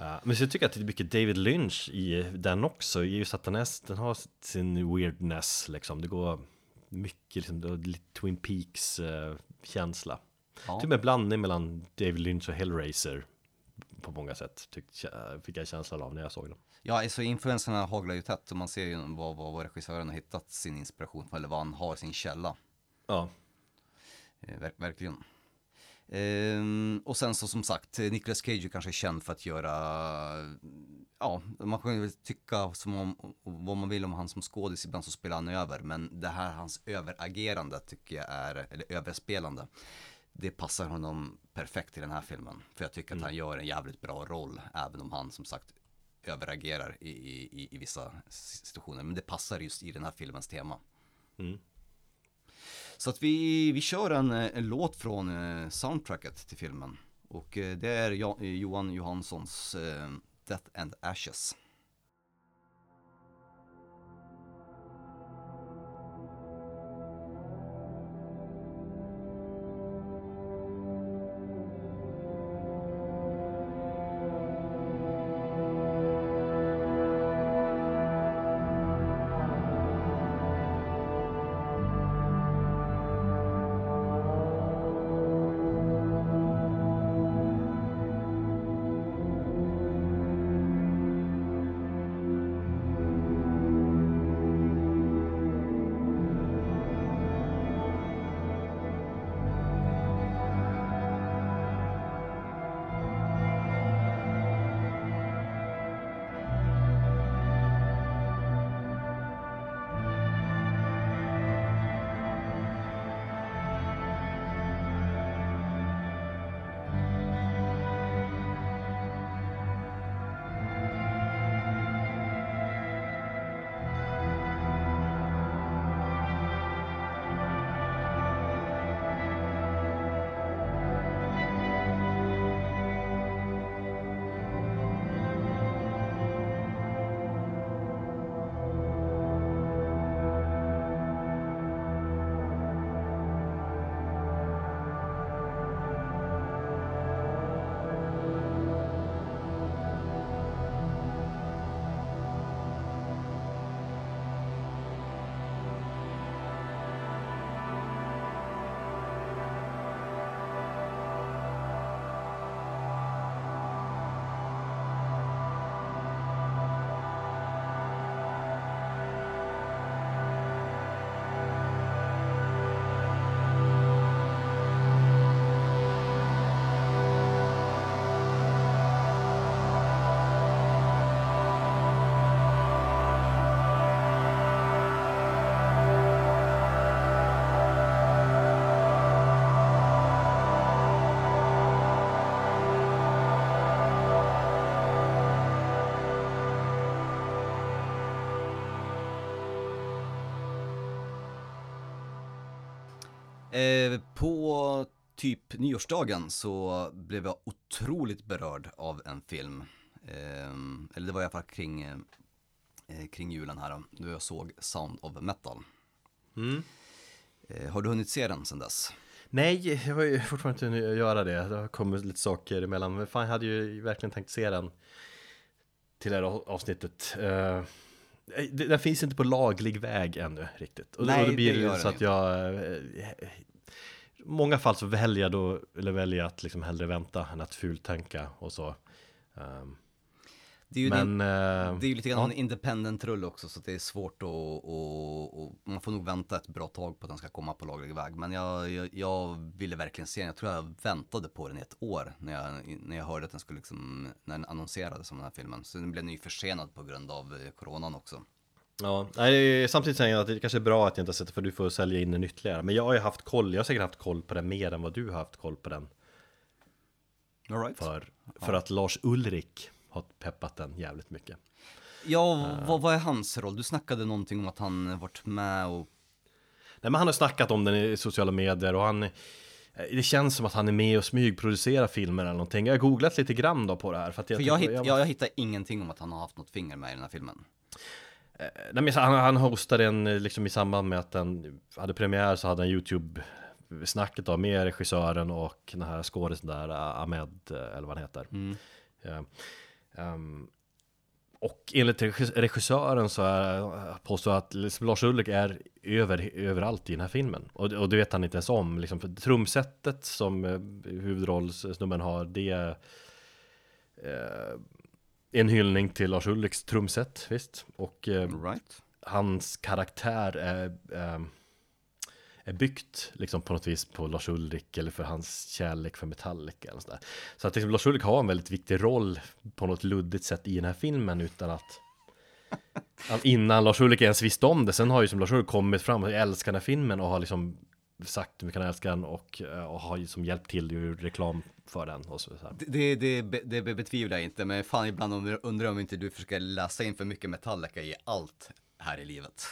Speaker 1: Uh, men så jag tycker att det är mycket David Lynch i den också. I just att den, är, den har sin weirdness liksom. Det går mycket liksom, Twin Peaks eh, känsla.
Speaker 2: Ja.
Speaker 1: Typ en blandning mellan David Lynch och Hellraiser på många sätt. Tyckte, fick jag känslan av när jag såg den.
Speaker 2: Ja, alltså influenserna haglar ju tätt och man ser ju vad, vad, vad regissören har hittat sin inspiration från, eller vad han har sin källa.
Speaker 1: Ja,
Speaker 2: Eh, ver- verkligen. Ehm, och sen så som sagt, Nicolas Cage är kanske känd för att göra, ja, man kan ju tycka som om, vad man vill om han som skådis, ibland så spelar han över, men det här hans överagerande tycker jag är, eller överspelande, det passar honom perfekt i den här filmen. För jag tycker att han gör en jävligt bra roll, även om han som sagt överagerar i, i, i vissa situationer. Men det passar just i den här filmens tema. Så att vi, vi kör en, en låt från eh, soundtracket till filmen. Och eh, det är jo, Johan Johanssons eh, Death and Ashes. Eh, på typ nyårsdagen så blev jag otroligt berörd av en film. Eh, eller det var i alla fall kring, eh, kring julen här då, då jag såg Sound of Metal. Eh, har du hunnit se den sedan dess?
Speaker 1: Nej, jag har ju fortfarande inte hunnit göra det. Det har kommit lite saker emellan. Men fan, jag hade ju verkligen tänkt se den till det här avsnittet. Uh, den finns inte på laglig väg ännu riktigt. Och,
Speaker 2: Nej,
Speaker 1: då blir
Speaker 2: det
Speaker 1: det, så att jag... många fall så väljer jag då, eller väljer att liksom hellre vänta än att fultänka och så. Ehm,
Speaker 2: Det är ju
Speaker 1: men...
Speaker 2: din,
Speaker 1: eh,
Speaker 2: det är ju lite grann
Speaker 1: ja.
Speaker 2: en independent rull också så det är svårt att, och, och man får nog vänta ett bra tag på att den ska komma på laglig väg. Men jag, jag, jag ville verkligen se den, jag tror jag väntade på den i ett år när jag, när jag hörde att den skulle liksom, när den annonserades som den här filmen. Så den blev ny försenad på grund av eh, coronan också.
Speaker 1: Ja, nej, samtidigt säger jag att det kanske är bra att jag inte har sett det för du får sälja in den ytterligare. Men jag har ju haft koll, jag har säkert haft koll på den mer än vad du har haft koll på den.
Speaker 2: All right.
Speaker 1: För, för att Lars Ulrik har peppat den jävligt mycket.
Speaker 2: Ja, vad, vad är hans roll? Du snackade någonting om att han varit med och
Speaker 1: Nej men han har snackat om den i sociala medier och han Det känns som att han är med och smygproducerar filmer eller någonting Jag har googlat lite grann då på det här för att jag,
Speaker 2: För jag, hitt, jag, jag hittar ingenting om att han har haft något finger med i den här filmen.
Speaker 1: Eh, Nej, men han, han hostade en, eh, liksom i samband med att den hade premiär så hade han YouTube-snacket då med regissören och den här skådisen där, Ahmed, eh, eller vad han heter. Eh, ehm, och enligt regis- regissören så är, påstår att liksom Lars Ulrik är över, överallt i den här filmen. Och, och det vet han inte ens om. Liksom, för trumsetet som huvudrollssnubben har, det eh, en hyllning till Lars Ulriks trumset, visst. Och eh,
Speaker 2: Right.
Speaker 1: hans karaktär är, eh, är byggt liksom på något vis på Lars Ulrik eller för hans kärlek för Metallica eller sådär. Så att liksom, Lars Ulrik har en väldigt viktig roll på något luddigt sätt i den här filmen utan att innan Lars Ulrik ens visste om det. Sen har ju som Lars Ulrik kommit fram och älskar den här filmen och har liksom sagt hur mycket han älskar den och, eh, och har som hjälpt till i reklam för den och så. så.
Speaker 2: Det, det, det, det betvivlar jag inte, men fan ibland undrar, undrar om inte du försöker läsa in för mycket Metallica i allt här i livet.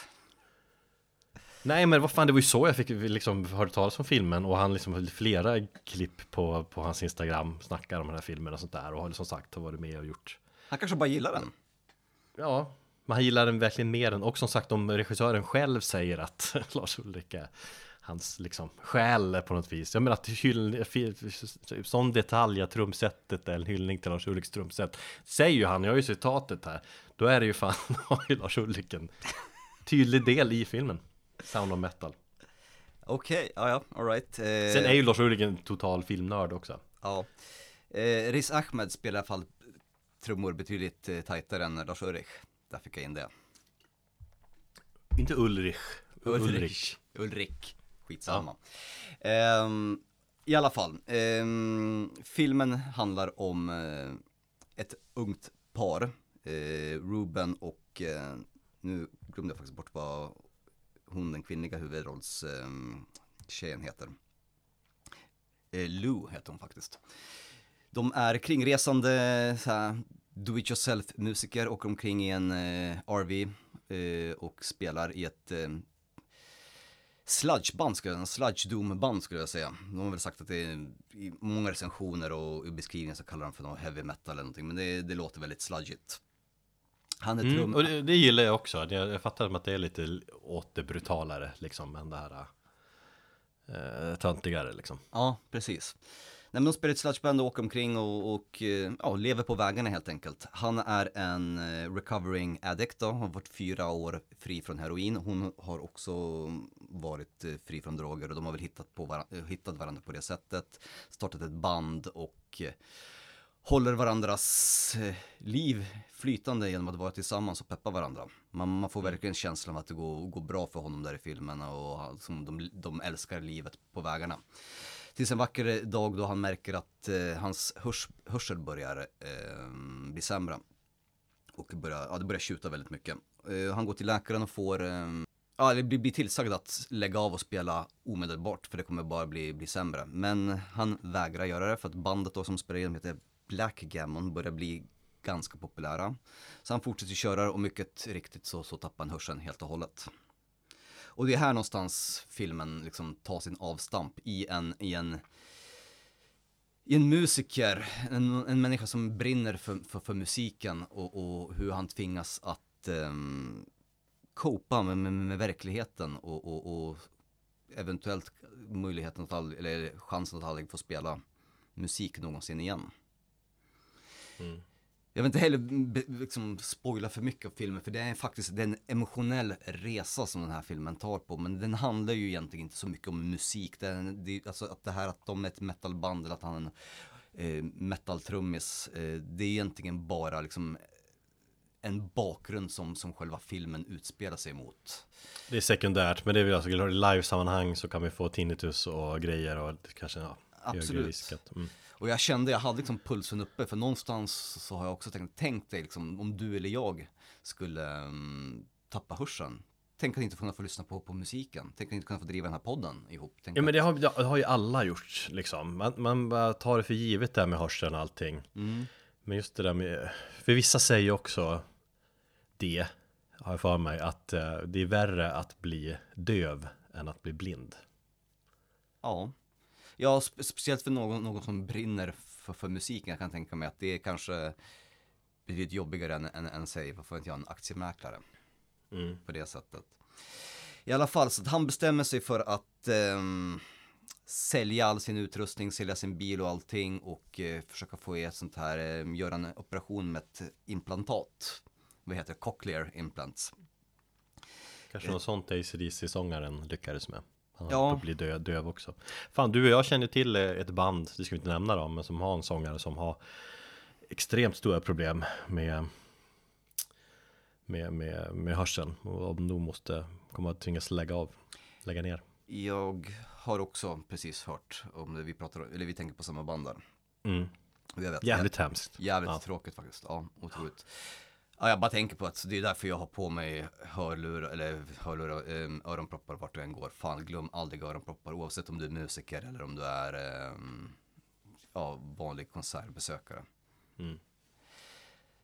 Speaker 1: Nej men vad fan, det var ju så jag fick liksom hörde talas om filmen och han liksom flera klipp på, på hans Instagram snackar om den här filmen och sånt där och har som sagt har varit med och gjort
Speaker 2: Han kanske bara gillar den.
Speaker 1: Ja, men han gillar den verkligen mer än och som sagt om regissören själv säger att Lars Ulrik är hans liksom själ på något vis. Jag menar att hyll, sån detalj att trumsetet är en hyllning till Lars Ulriks trumset. Säger ju han, jag har ju citatet här. Då är det ju fan, har ju Lars Ulrik en tydlig del i filmen. Sound of metal.
Speaker 2: Okej, ja ja, alright. Eh,
Speaker 1: Sen är ju Lars Ulrik en total filmnörd också.
Speaker 2: Ja. Eh, Riz Ahmed spelar i alla fall trummor betydligt eh, tajtare än Lars Ulrich. Där fick jag in det.
Speaker 1: Inte Ulrich. Ulrich.
Speaker 2: Ulrik. Skitsamma. Ehm, I alla fall. um, filmen handlar om uh, ett ungt par. uh, Ruben och, uh, nu glömde jag faktiskt bort vad hon den kvinnliga huvudrollstjejen ehm, um, heter. Lou heter hon faktiskt. De är kringresande såhär, do it yourself musiker, åker omkring i en eh, RV eh, och spelar i ett eh, sludgeband, skulle jag, sludge doom band skulle jag säga. De har väl sagt att det är i många recensioner och i beskrivningen så kallar de för något heavy metal eller någonting, men det, det låter väldigt sludgigt. Han är trum...
Speaker 1: Mm, och det, det gillar jag också. Jag, jag fattar att det är lite åt det brutalare liksom än det här eh, töntigare liksom.
Speaker 2: Ja, precis. Nej men de spelar ett sludgeband och åker omkring och, och eh, ja, lever på vägarna helt enkelt. Han är en eh, recovering addict då, har varit fyra år fri från heroin. Hon har också varit eh, fri från droger och de har väl hittat, på varan- eh, hittat varandra på det sättet. Startat ett band och håller varandras liv flytande genom att vara tillsammans och peppa varandra. Man, man får verkligen känslan av att det går, går bra för honom där i filmerna och som de, de älskar livet på vägarna. Tills en vacker dag då han märker att eh, hans hörs, hörsel börjar eh, bli sämre. Och börjar, ja, det börjar tjuta väldigt mycket. Eh, han går till läkaren och får, eh, ja, det blir, blir tillsagd att lägga av och spela omedelbart för det kommer bara bli, bli sämre. Men han vägrar göra det för att bandet då som spelar in heter Blackgammon börjar bli ganska populära. Så han fortsätter köra och mycket riktigt så, så tappar han hörseln helt och hållet. Och det är här någonstans filmen liksom tar sin avstamp i en, i en, i en musiker, en, en människa som brinner för, för, för musiken och, och hur han tvingas att um, copa med, med, med verkligheten och, och, och eventuellt möjligheten att aldrig, eller chansen att aldrig få spela musik någonsin igen. Mm. Jag vill inte heller liksom spoila för mycket av filmen för det är faktiskt det är en emotionell resa som den här filmen tar på. Men den handlar ju egentligen inte så mycket om musik. Det är, en- det, alltså att det här att de är ett metalband eller att han är en eh, metaltrummis. Eh, det är egentligen bara liksom en bakgrund som, som själva filmen utspelar sig mot.
Speaker 1: Det är sekundärt, men det är väl alltså i live-sammanhang så kan vi få tinnitus och grejer och kanske ja,
Speaker 2: Absolut.
Speaker 1: risk att, mm.
Speaker 2: Och jag kände, jag hade liksom pulsen uppe för någonstans så har jag också tänkt, tänk dig liksom om du eller jag skulle mm, tappa hörseln. Tänk att inte kunna få lyssna på, på musiken. Tänk att inte kunna få driva den här podden ihop. Tänk
Speaker 1: Ja men det har, det har ju alla gjort liksom. Man, man bara tar det för givet det här med hörseln och allting.
Speaker 2: Mm.
Speaker 1: Men just det där med, för vissa säger också det, har jag för mig, att eh, det är värre att bli döv än att bli blind.
Speaker 2: Ja. Ja, spe- speciellt för någon, någon som brinner för, för musiken. Jag kan tänka mig att det är kanske betydligt jobbigare än, än, än säg, vad får inte jag, en aktiemäklare.
Speaker 1: Mm.
Speaker 2: på det sättet. I alla fall, så att han bestämmer sig för att ehm, sälja all sin utrustning, sälja sin bil och allting och eh, försöka få ett sånt här, eh, göra en operation med ett implantat. Vad heter det? Cochlear implants.
Speaker 1: Kanske något sånt ACDC-sångaren lyckades med. Han
Speaker 2: Ja.
Speaker 1: ja. bli dö, döv också. Fan, du och jag känner till eh, ett band, det ska vi inte nämna då, men som har en sångare som har extremt stora problem med med, med, med hörseln och nog måste komma att tvingas lägga av, lägga ner.
Speaker 2: Jag har också precis hört om det, vi pratar eller vi tänker på samma band där.
Speaker 1: Mm.
Speaker 2: Vet,
Speaker 1: Jävligt hemskt.
Speaker 2: Jävligt
Speaker 1: Ja.
Speaker 2: tråkigt faktiskt. Ja, otroligt. Ja, jag bara tänker på att det är därför jag har på mig hörlurar, eller hörlurar, eh, öronproppar vart du än går. Fan, glöm aldrig öronproppar oavsett om du är musiker eller om du är eh, ja, vanlig konsertbesökare.
Speaker 1: Mm.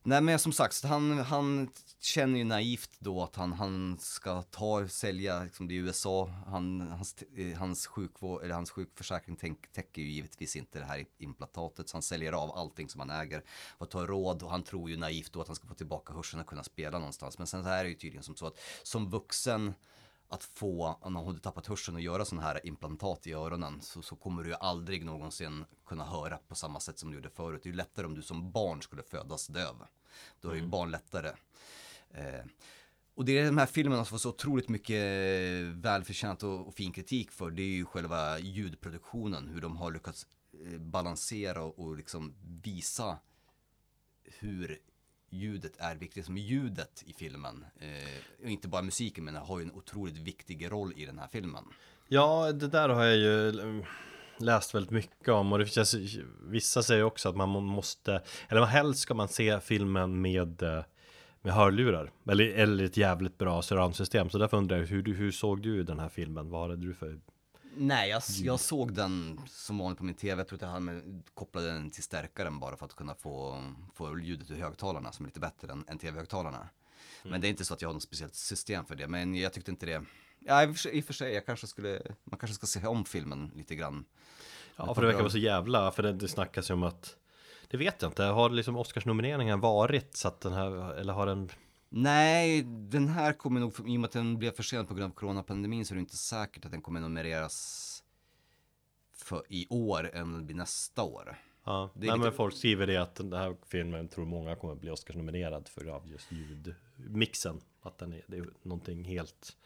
Speaker 2: Nej men som sagt, han, han känner ju naivt då att han, han ska ta, sälja, liksom det är USA, han, hans, eh, hans sjukvård, eller hans sjukförsäkring tänk, täcker ju givetvis inte det här implantatet, så han säljer av allting som han äger och tar råd och han tror ju naivt då att han ska få tillbaka hörseln och kunna spela någonstans. Men sen så här är det ju tydligen som så att som vuxen att få, om man har tappat hörseln och göra sådana här implantat i öronen så, så kommer du ju aldrig någonsin kunna höra på samma sätt som du gjorde förut. Det är ju lättare om du som barn skulle födas döv. Då är ju barn lättare. Eh, och det är den här filmen som får så otroligt mycket välförtjänt och, och fin kritik för. Det är ju själva ljudproduktionen, hur de har lyckats eh, balansera och, liksom visa hur ljudet är viktigt. Som ljudet i filmen, eh, och inte bara musiken, men har ju en otroligt viktig roll i den här filmen.
Speaker 1: Ja, det där har jag ju mm, läst väldigt mycket om och det känns, vissa säger också att man må- måste, eller helst ska man se filmen med, eh, med hörlurar eller, eller ett jävligt bra surroundsystem. Så därför undrar jag, hur, hur såg du den här filmen? Vad hade du för?
Speaker 2: Nej, jag, jag såg den som vanligt på min tv. Jag tror att jag hade med, kopplade den till stärkaren bara för att kunna få, få ljudet ur högtalarna som är lite bättre än, än tv-högtalarna. Men det är inte så att jag har något speciellt system för det. Men jag tyckte inte det. Ja, i och för sig, jag kanske skulle, man kanske ska se om filmen lite grann.
Speaker 1: Ja, för det verkar vara så jävla, för det, det snackas ju om att det vet jag inte, har liksom Oscarsnomineringen varit så att den här, eller har den
Speaker 2: Nej, den här kommer nog, i och med att den blev försenad på grund av coronapandemin så är det inte säkert att den kommer nomineras för i år än den blir nästa år.
Speaker 1: Ja, nej,
Speaker 2: lite-
Speaker 1: men folk skriver det att den här filmen tror många kommer bli Oscarsnominerad för av just ljudmixen. Att den är, det är någonting helt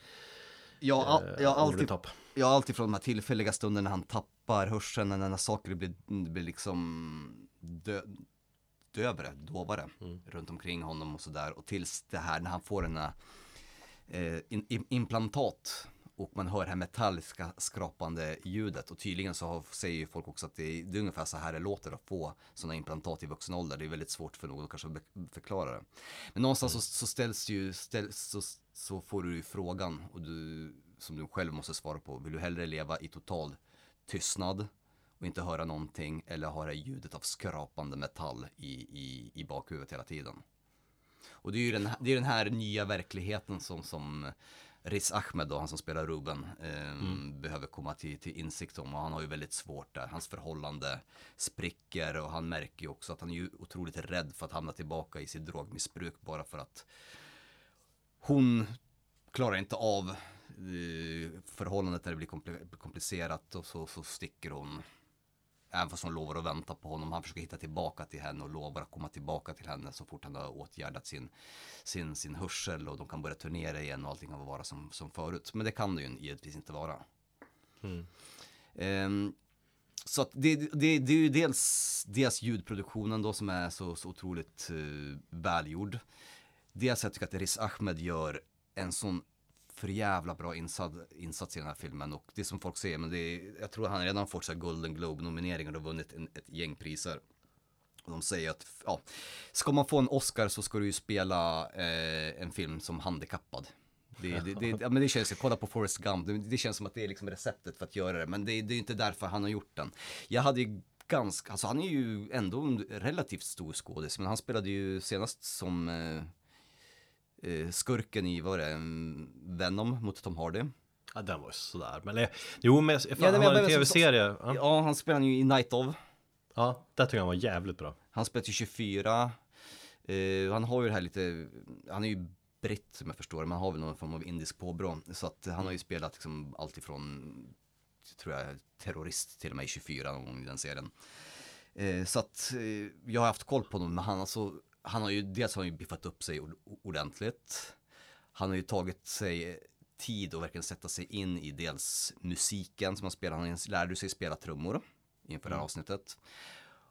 Speaker 2: Jag, har-
Speaker 1: eh,
Speaker 2: jag, alltid, jag alltid från de här tillfälliga stunderna när han tappar hörseln, när saker blir, blir liksom dö, dövare, dovare
Speaker 1: Mm.
Speaker 2: runt omkring honom och sådär. Och tills det här, när han får den här eh, in, implantat och man hör det här metalliska skrapande ljudet och tydligen så har, säger ju folk också att det är, det är ungefär så här det låter att få sådana implantat i vuxen ålder. Det är väldigt svårt för någon att kanske förklara det. Men någonstans så, så ställs ju, ställs, så, så får du ju frågan och du, som du själv måste svara på. Vill du hellre leva i total tystnad och inte höra någonting eller ha det ljudet av skrapande metall i, i, i bakhuvudet hela tiden? Och det är ju den, det är den här nya verkligheten som, som Riz Ahmed då, han som spelar Ruben, eh, behöver komma till, till insikt om. Och han har ju väldigt svårt där. Hans förhållande spricker och han märker ju också att han är ju otroligt rädd för att hamna tillbaka i sitt drogmissbruk bara för att hon klarar inte av eh, förhållandet där det blir kompli- komplicerat och så, så sticker hon. Även fast hon lovar att vänta på honom. Han försöker hitta tillbaka till henne och lovar att komma tillbaka till henne så fort han har åtgärdat sin, sin, sin hörsel och de kan börja turnera igen och allting kan vara som, som förut. Men det kan det ju givetvis inte vara. Ehm, så att det, det, det är ju dels, dels ljudproduktionen då som är så, så otroligt uh, välgjord. Dels jag tycker att Riz Ahmed gör en sån för jävla bra insats, insats i den här filmen och det som folk säger, men det är, jag tror han redan fått så här Golden Globe-nomineringar och vunnit en, ett gäng priser. Och de säger att, ja, ska man få en Oscar så ska du ju spela eh, en film som handikappad. Det, det, det, ja, men det känns, kolla på Forrest Gump, det, det känns som att det är liksom receptet för att göra det, men det, det är inte därför han har gjort den. Jag hade ju ganska, alltså han är ju ändå en relativt stor skådis, men han spelade ju senast som eh, eh, skurken i, vad det, Venom mot Tom Hardy.
Speaker 1: Ja, den var ju sådär. Men det, jo, men fan,
Speaker 2: Ja,
Speaker 1: han
Speaker 2: men-
Speaker 1: har en
Speaker 2: men-
Speaker 1: tv-serie. Ja.
Speaker 2: Ja, han spelade ju i Night of.
Speaker 1: ja, där tycker jag han var jävligt bra.
Speaker 2: Han spelar till 24. Eh, han har ju det här lite, han är ju britt som jag förstår Man har väl någon form av indisk påbrå. Så att han har ju spelat liksom allt ifrån, tror jag, terrorist till och med i 24 någon gång i den serien. Eh, så att eh, jag har haft koll på honom, men han, alltså, han har ju, dels har han ju biffat upp sig ord- ordentligt. Han har ju tagit sig tid att verkligen sätta sig in i dels musiken som han spelar. Han lärde sig spela trummor inför det här avsnittet.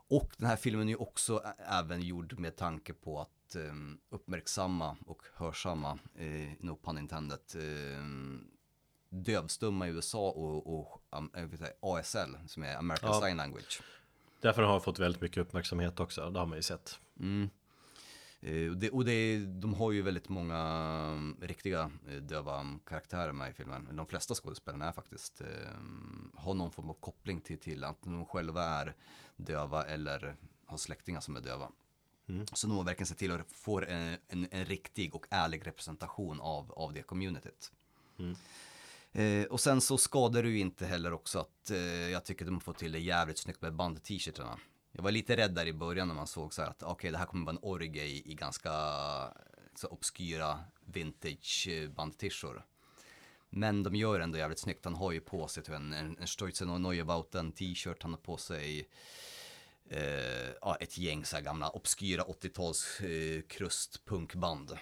Speaker 2: Och den här filmen är ju också även gjord med tanke på att eh, uppmärksamma och hörsamma, eh, no pun intended, eh, dövstumma i USA och, och um, inte, ASL som är American
Speaker 1: Ja.
Speaker 2: Sign Language.
Speaker 1: Därför har han fått väldigt mycket uppmärksamhet också, det har man ju sett.
Speaker 2: Mm. Eh, och det, och det, de har ju väldigt många mm, riktiga eh, döva karaktärer med i filmen. De flesta skådespelarna är faktiskt, eh, har någon form av koppling till, till att de själva är döva eller har släktingar som är döva. Så de har verkligen sett till att få en, en, en riktig och ärlig representation av, av det communityt. Eh, och sen så skadar det ju inte heller också att eh, jag tycker de fått till det jävligt snyggt med band-t-shirtarna. Jag var lite rädd där i början när man såg så här att okej det här kommer vara en orgie i, i ganska eh, så obskyra vintage eh. Men de gör ändå jävligt snyggt. Han har ju på sig typ en, en, en Stolzen och Neubauten t-shirt. Han har på sig eh, ett gäng så här gamla obskyra 80-tals eh, krustpunkband.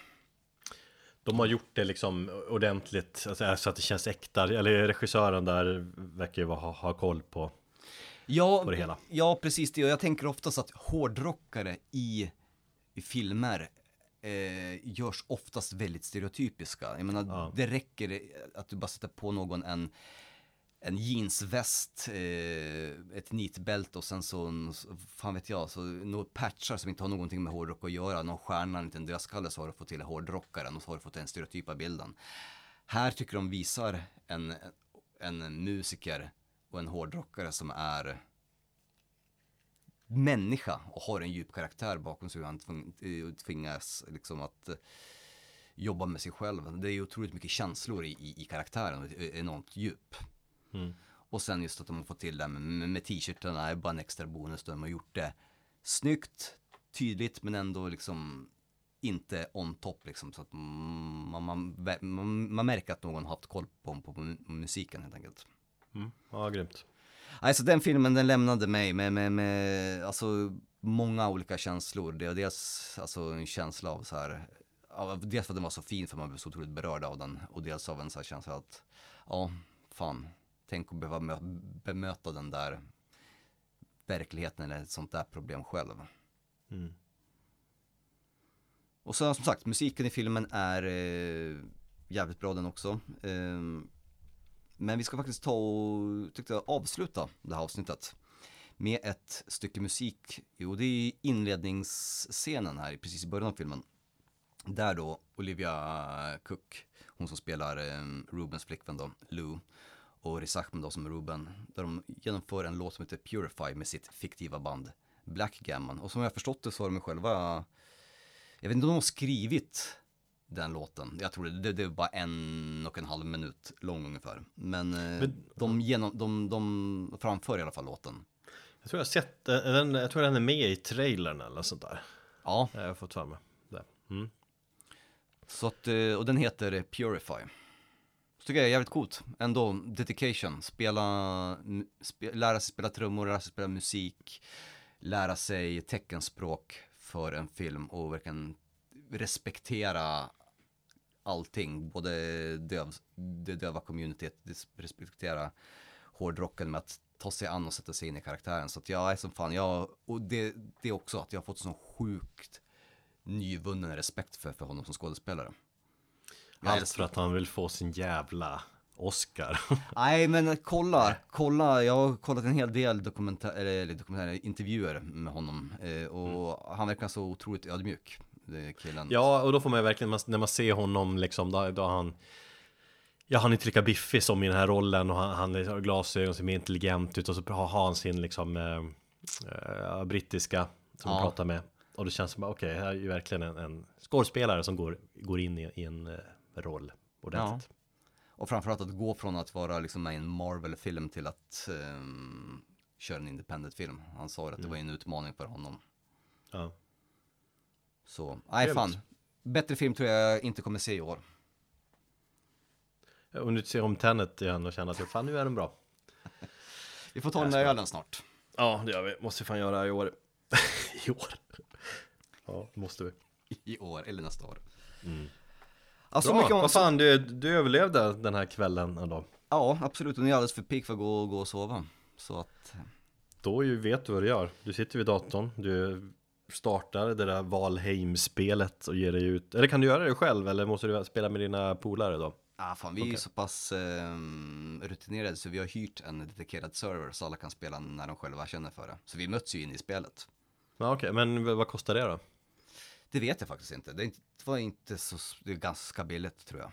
Speaker 1: De har gjort det liksom ordentligt, alltså, så att det känns äkta. Eller regissören där verkar ju ha, ha koll på.
Speaker 2: Ja,
Speaker 1: på det hela.
Speaker 2: ja precis det. Och jag tänker oftast att hårdrockare i, i filmer eh, görs oftast väldigt stereotypiska. Jag menar,
Speaker 1: Ja.
Speaker 2: det räcker att du bara sätter på någon en, en jeansväst, eh, ett nitbälte och sen så, fan vet jag, så några patchar som inte har någonting med hårdrock att göra, någon stjärna, en liten dödskalle så har du fått till hårdrockaren och så har du fått den stereotypa bilden. Här tycker de visar en, en musiker och en hårdrockare som är människa och har en djup karaktär bakom sig han eh, tvingas liksom att eh, jobba med sig själv. Det är ju otroligt mycket känslor i, i, i karaktären och ett enormt djup. Och sen just att de har fått till det med, med, med t-shirtarna är bara en extra bonus. De har gjort det snyggt, tydligt men ändå liksom inte on top liksom. Så att man, man, man, man märker att någon har haft koll på, på, på musiken helt enkelt.
Speaker 1: Mm. Ja, grymt.
Speaker 2: Alltså den filmen den lämnade mig med, med, med alltså, många olika känslor. Det är dels alltså, en känsla av så här, av, dels för att den var så fin för man blev så otroligt berörd av den och dels av en så här känsla att, ja, fan, tänk att behöva mö- bemöta den där verkligheten eller ett sånt där problem själv.
Speaker 1: Mm.
Speaker 2: Och så som sagt, musiken i filmen är eh, jävligt bra den också. Ehm, men vi ska faktiskt ta och, tyckte jag, avsluta det här avsnittet med ett stycke musik. Jo, det är inledningsscenen här, precis i början av filmen. Där då Olivia Cook, hon som spelar eh, Rubens flickvän då, Lou, och Riz Ahmed då som är Ruben, där de genomför en låt som heter Purify med sitt fiktiva band Blackgammon. Och som jag förstått det så har de själva, jag vet inte om de har skrivit den låten. Jag tror det, det, det bara en och en halv minut lång ungefär. Men, eh,
Speaker 1: Men-
Speaker 2: de, genom, de, de framför i alla fall låten.
Speaker 1: Jag tror jag har sett, eh, den, jag tror den är med i trailern eller sånt där.
Speaker 2: Ja,
Speaker 1: Jag har fått för mig. Det. Mm.
Speaker 2: så att, eh, och den heter Purify. Så tycker jag är jävligt coolt. Ändå, dedication. Spela, spe, lära sig spela trummor, lära sig spela musik, lära sig teckenspråk för en film och verkligen respektera allting. Både döv, det döva communityt, respektera hårdrocken med att ta sig an och sätta sig in i karaktären. Så att jag är som fan, jag, och det, det är också att jag har fått sån sjukt nyvunnen respekt för, för honom som skådespelare. Jag
Speaker 1: Allt för att han vill få sin jävla Oscar.
Speaker 2: Nej men kolla, kolla, jag har kollat en hel del dokumentär, eller dokumentärer, intervjuer med honom eh, och han verkar så otroligt ödmjuk, killen.
Speaker 1: ja, och då får man ju verkligen, när man ser honom liksom, då, då han Ja, han är inte lika biffig som i den här rollen och han, han har glasögon som är intelligent ut och så har han sin liksom eh, eh, brittiska som han
Speaker 2: Ja.
Speaker 1: pratar med. Och det känns som, okej, här är ju verkligen en, en skådespelare som går, går in i, i en eh, roll ordentligt.
Speaker 2: Och framförallt att gå från att vara liksom med i en Marvel-film till att ehm, köra en independent-film. Han sa att det var en utmaning för honom.
Speaker 1: Ja.
Speaker 2: Så, nej fan. Bättre film tror jag inte kommer se i år.
Speaker 1: Om du ser om Tenet igen och känner att fan nu är den bra.
Speaker 2: Vi får ta den där ölen snart.
Speaker 1: Ja, det gör vi. Måste fan göra i år. I år? Ja, måste vi.
Speaker 2: I år, eller nästa år. Alltså,
Speaker 1: Bra,
Speaker 2: mycket om,
Speaker 1: vad fan, du, du överlevde den här kvällen ändå.
Speaker 2: Ja, absolut. Och ni är alldeles för pigg för att gå, gå och sova. Så att,
Speaker 1: Då ju vet du vad du gör. Du sitter vid datorn, du startar det där Valheim-spelet och ger dig ut. Eller kan du göra det själv eller måste du spela med dina polare då?
Speaker 2: ah, fan, vi är ju så pass eh, rutinerade så vi har hyrt en dedikerad server så alla kan spela när de själva känner för det. Så vi möts ju in i spelet.
Speaker 1: Ja, okej, men v- vad kostar det då?
Speaker 2: Det vet jag faktiskt inte. Det, är inte, det var inte så, det är ganska billigt tror jag.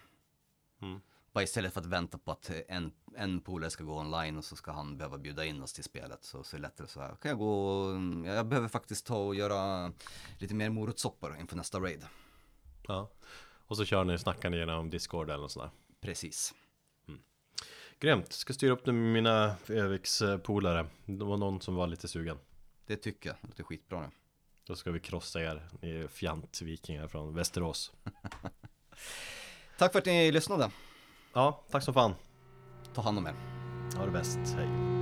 Speaker 1: Mm.
Speaker 2: Bara istället för att vänta på att en, en polare ska gå online och så ska han behöva bjuda in oss till spelet. Så, så är det lättare så här. Kan jag gå, och- jag behöver faktiskt ta och göra lite mer morotsoppor inför nästa raid.
Speaker 1: Ja. Och så kör ni, snackar ni genom Discord eller något sånt där.
Speaker 2: Precis.
Speaker 1: Grymt, ska styra upp det med mina Öviks eh, polare. Det var någon som var lite sugen.
Speaker 2: Det tycker jag, det låter skitbra nu.
Speaker 1: Då ska vi krossa er, ni fjantvikingar från Västerås.
Speaker 2: Tack för att ni lyssnade.
Speaker 1: Ja, tack som fan.
Speaker 2: Ta hand om er.
Speaker 1: Ha det bäst, hej.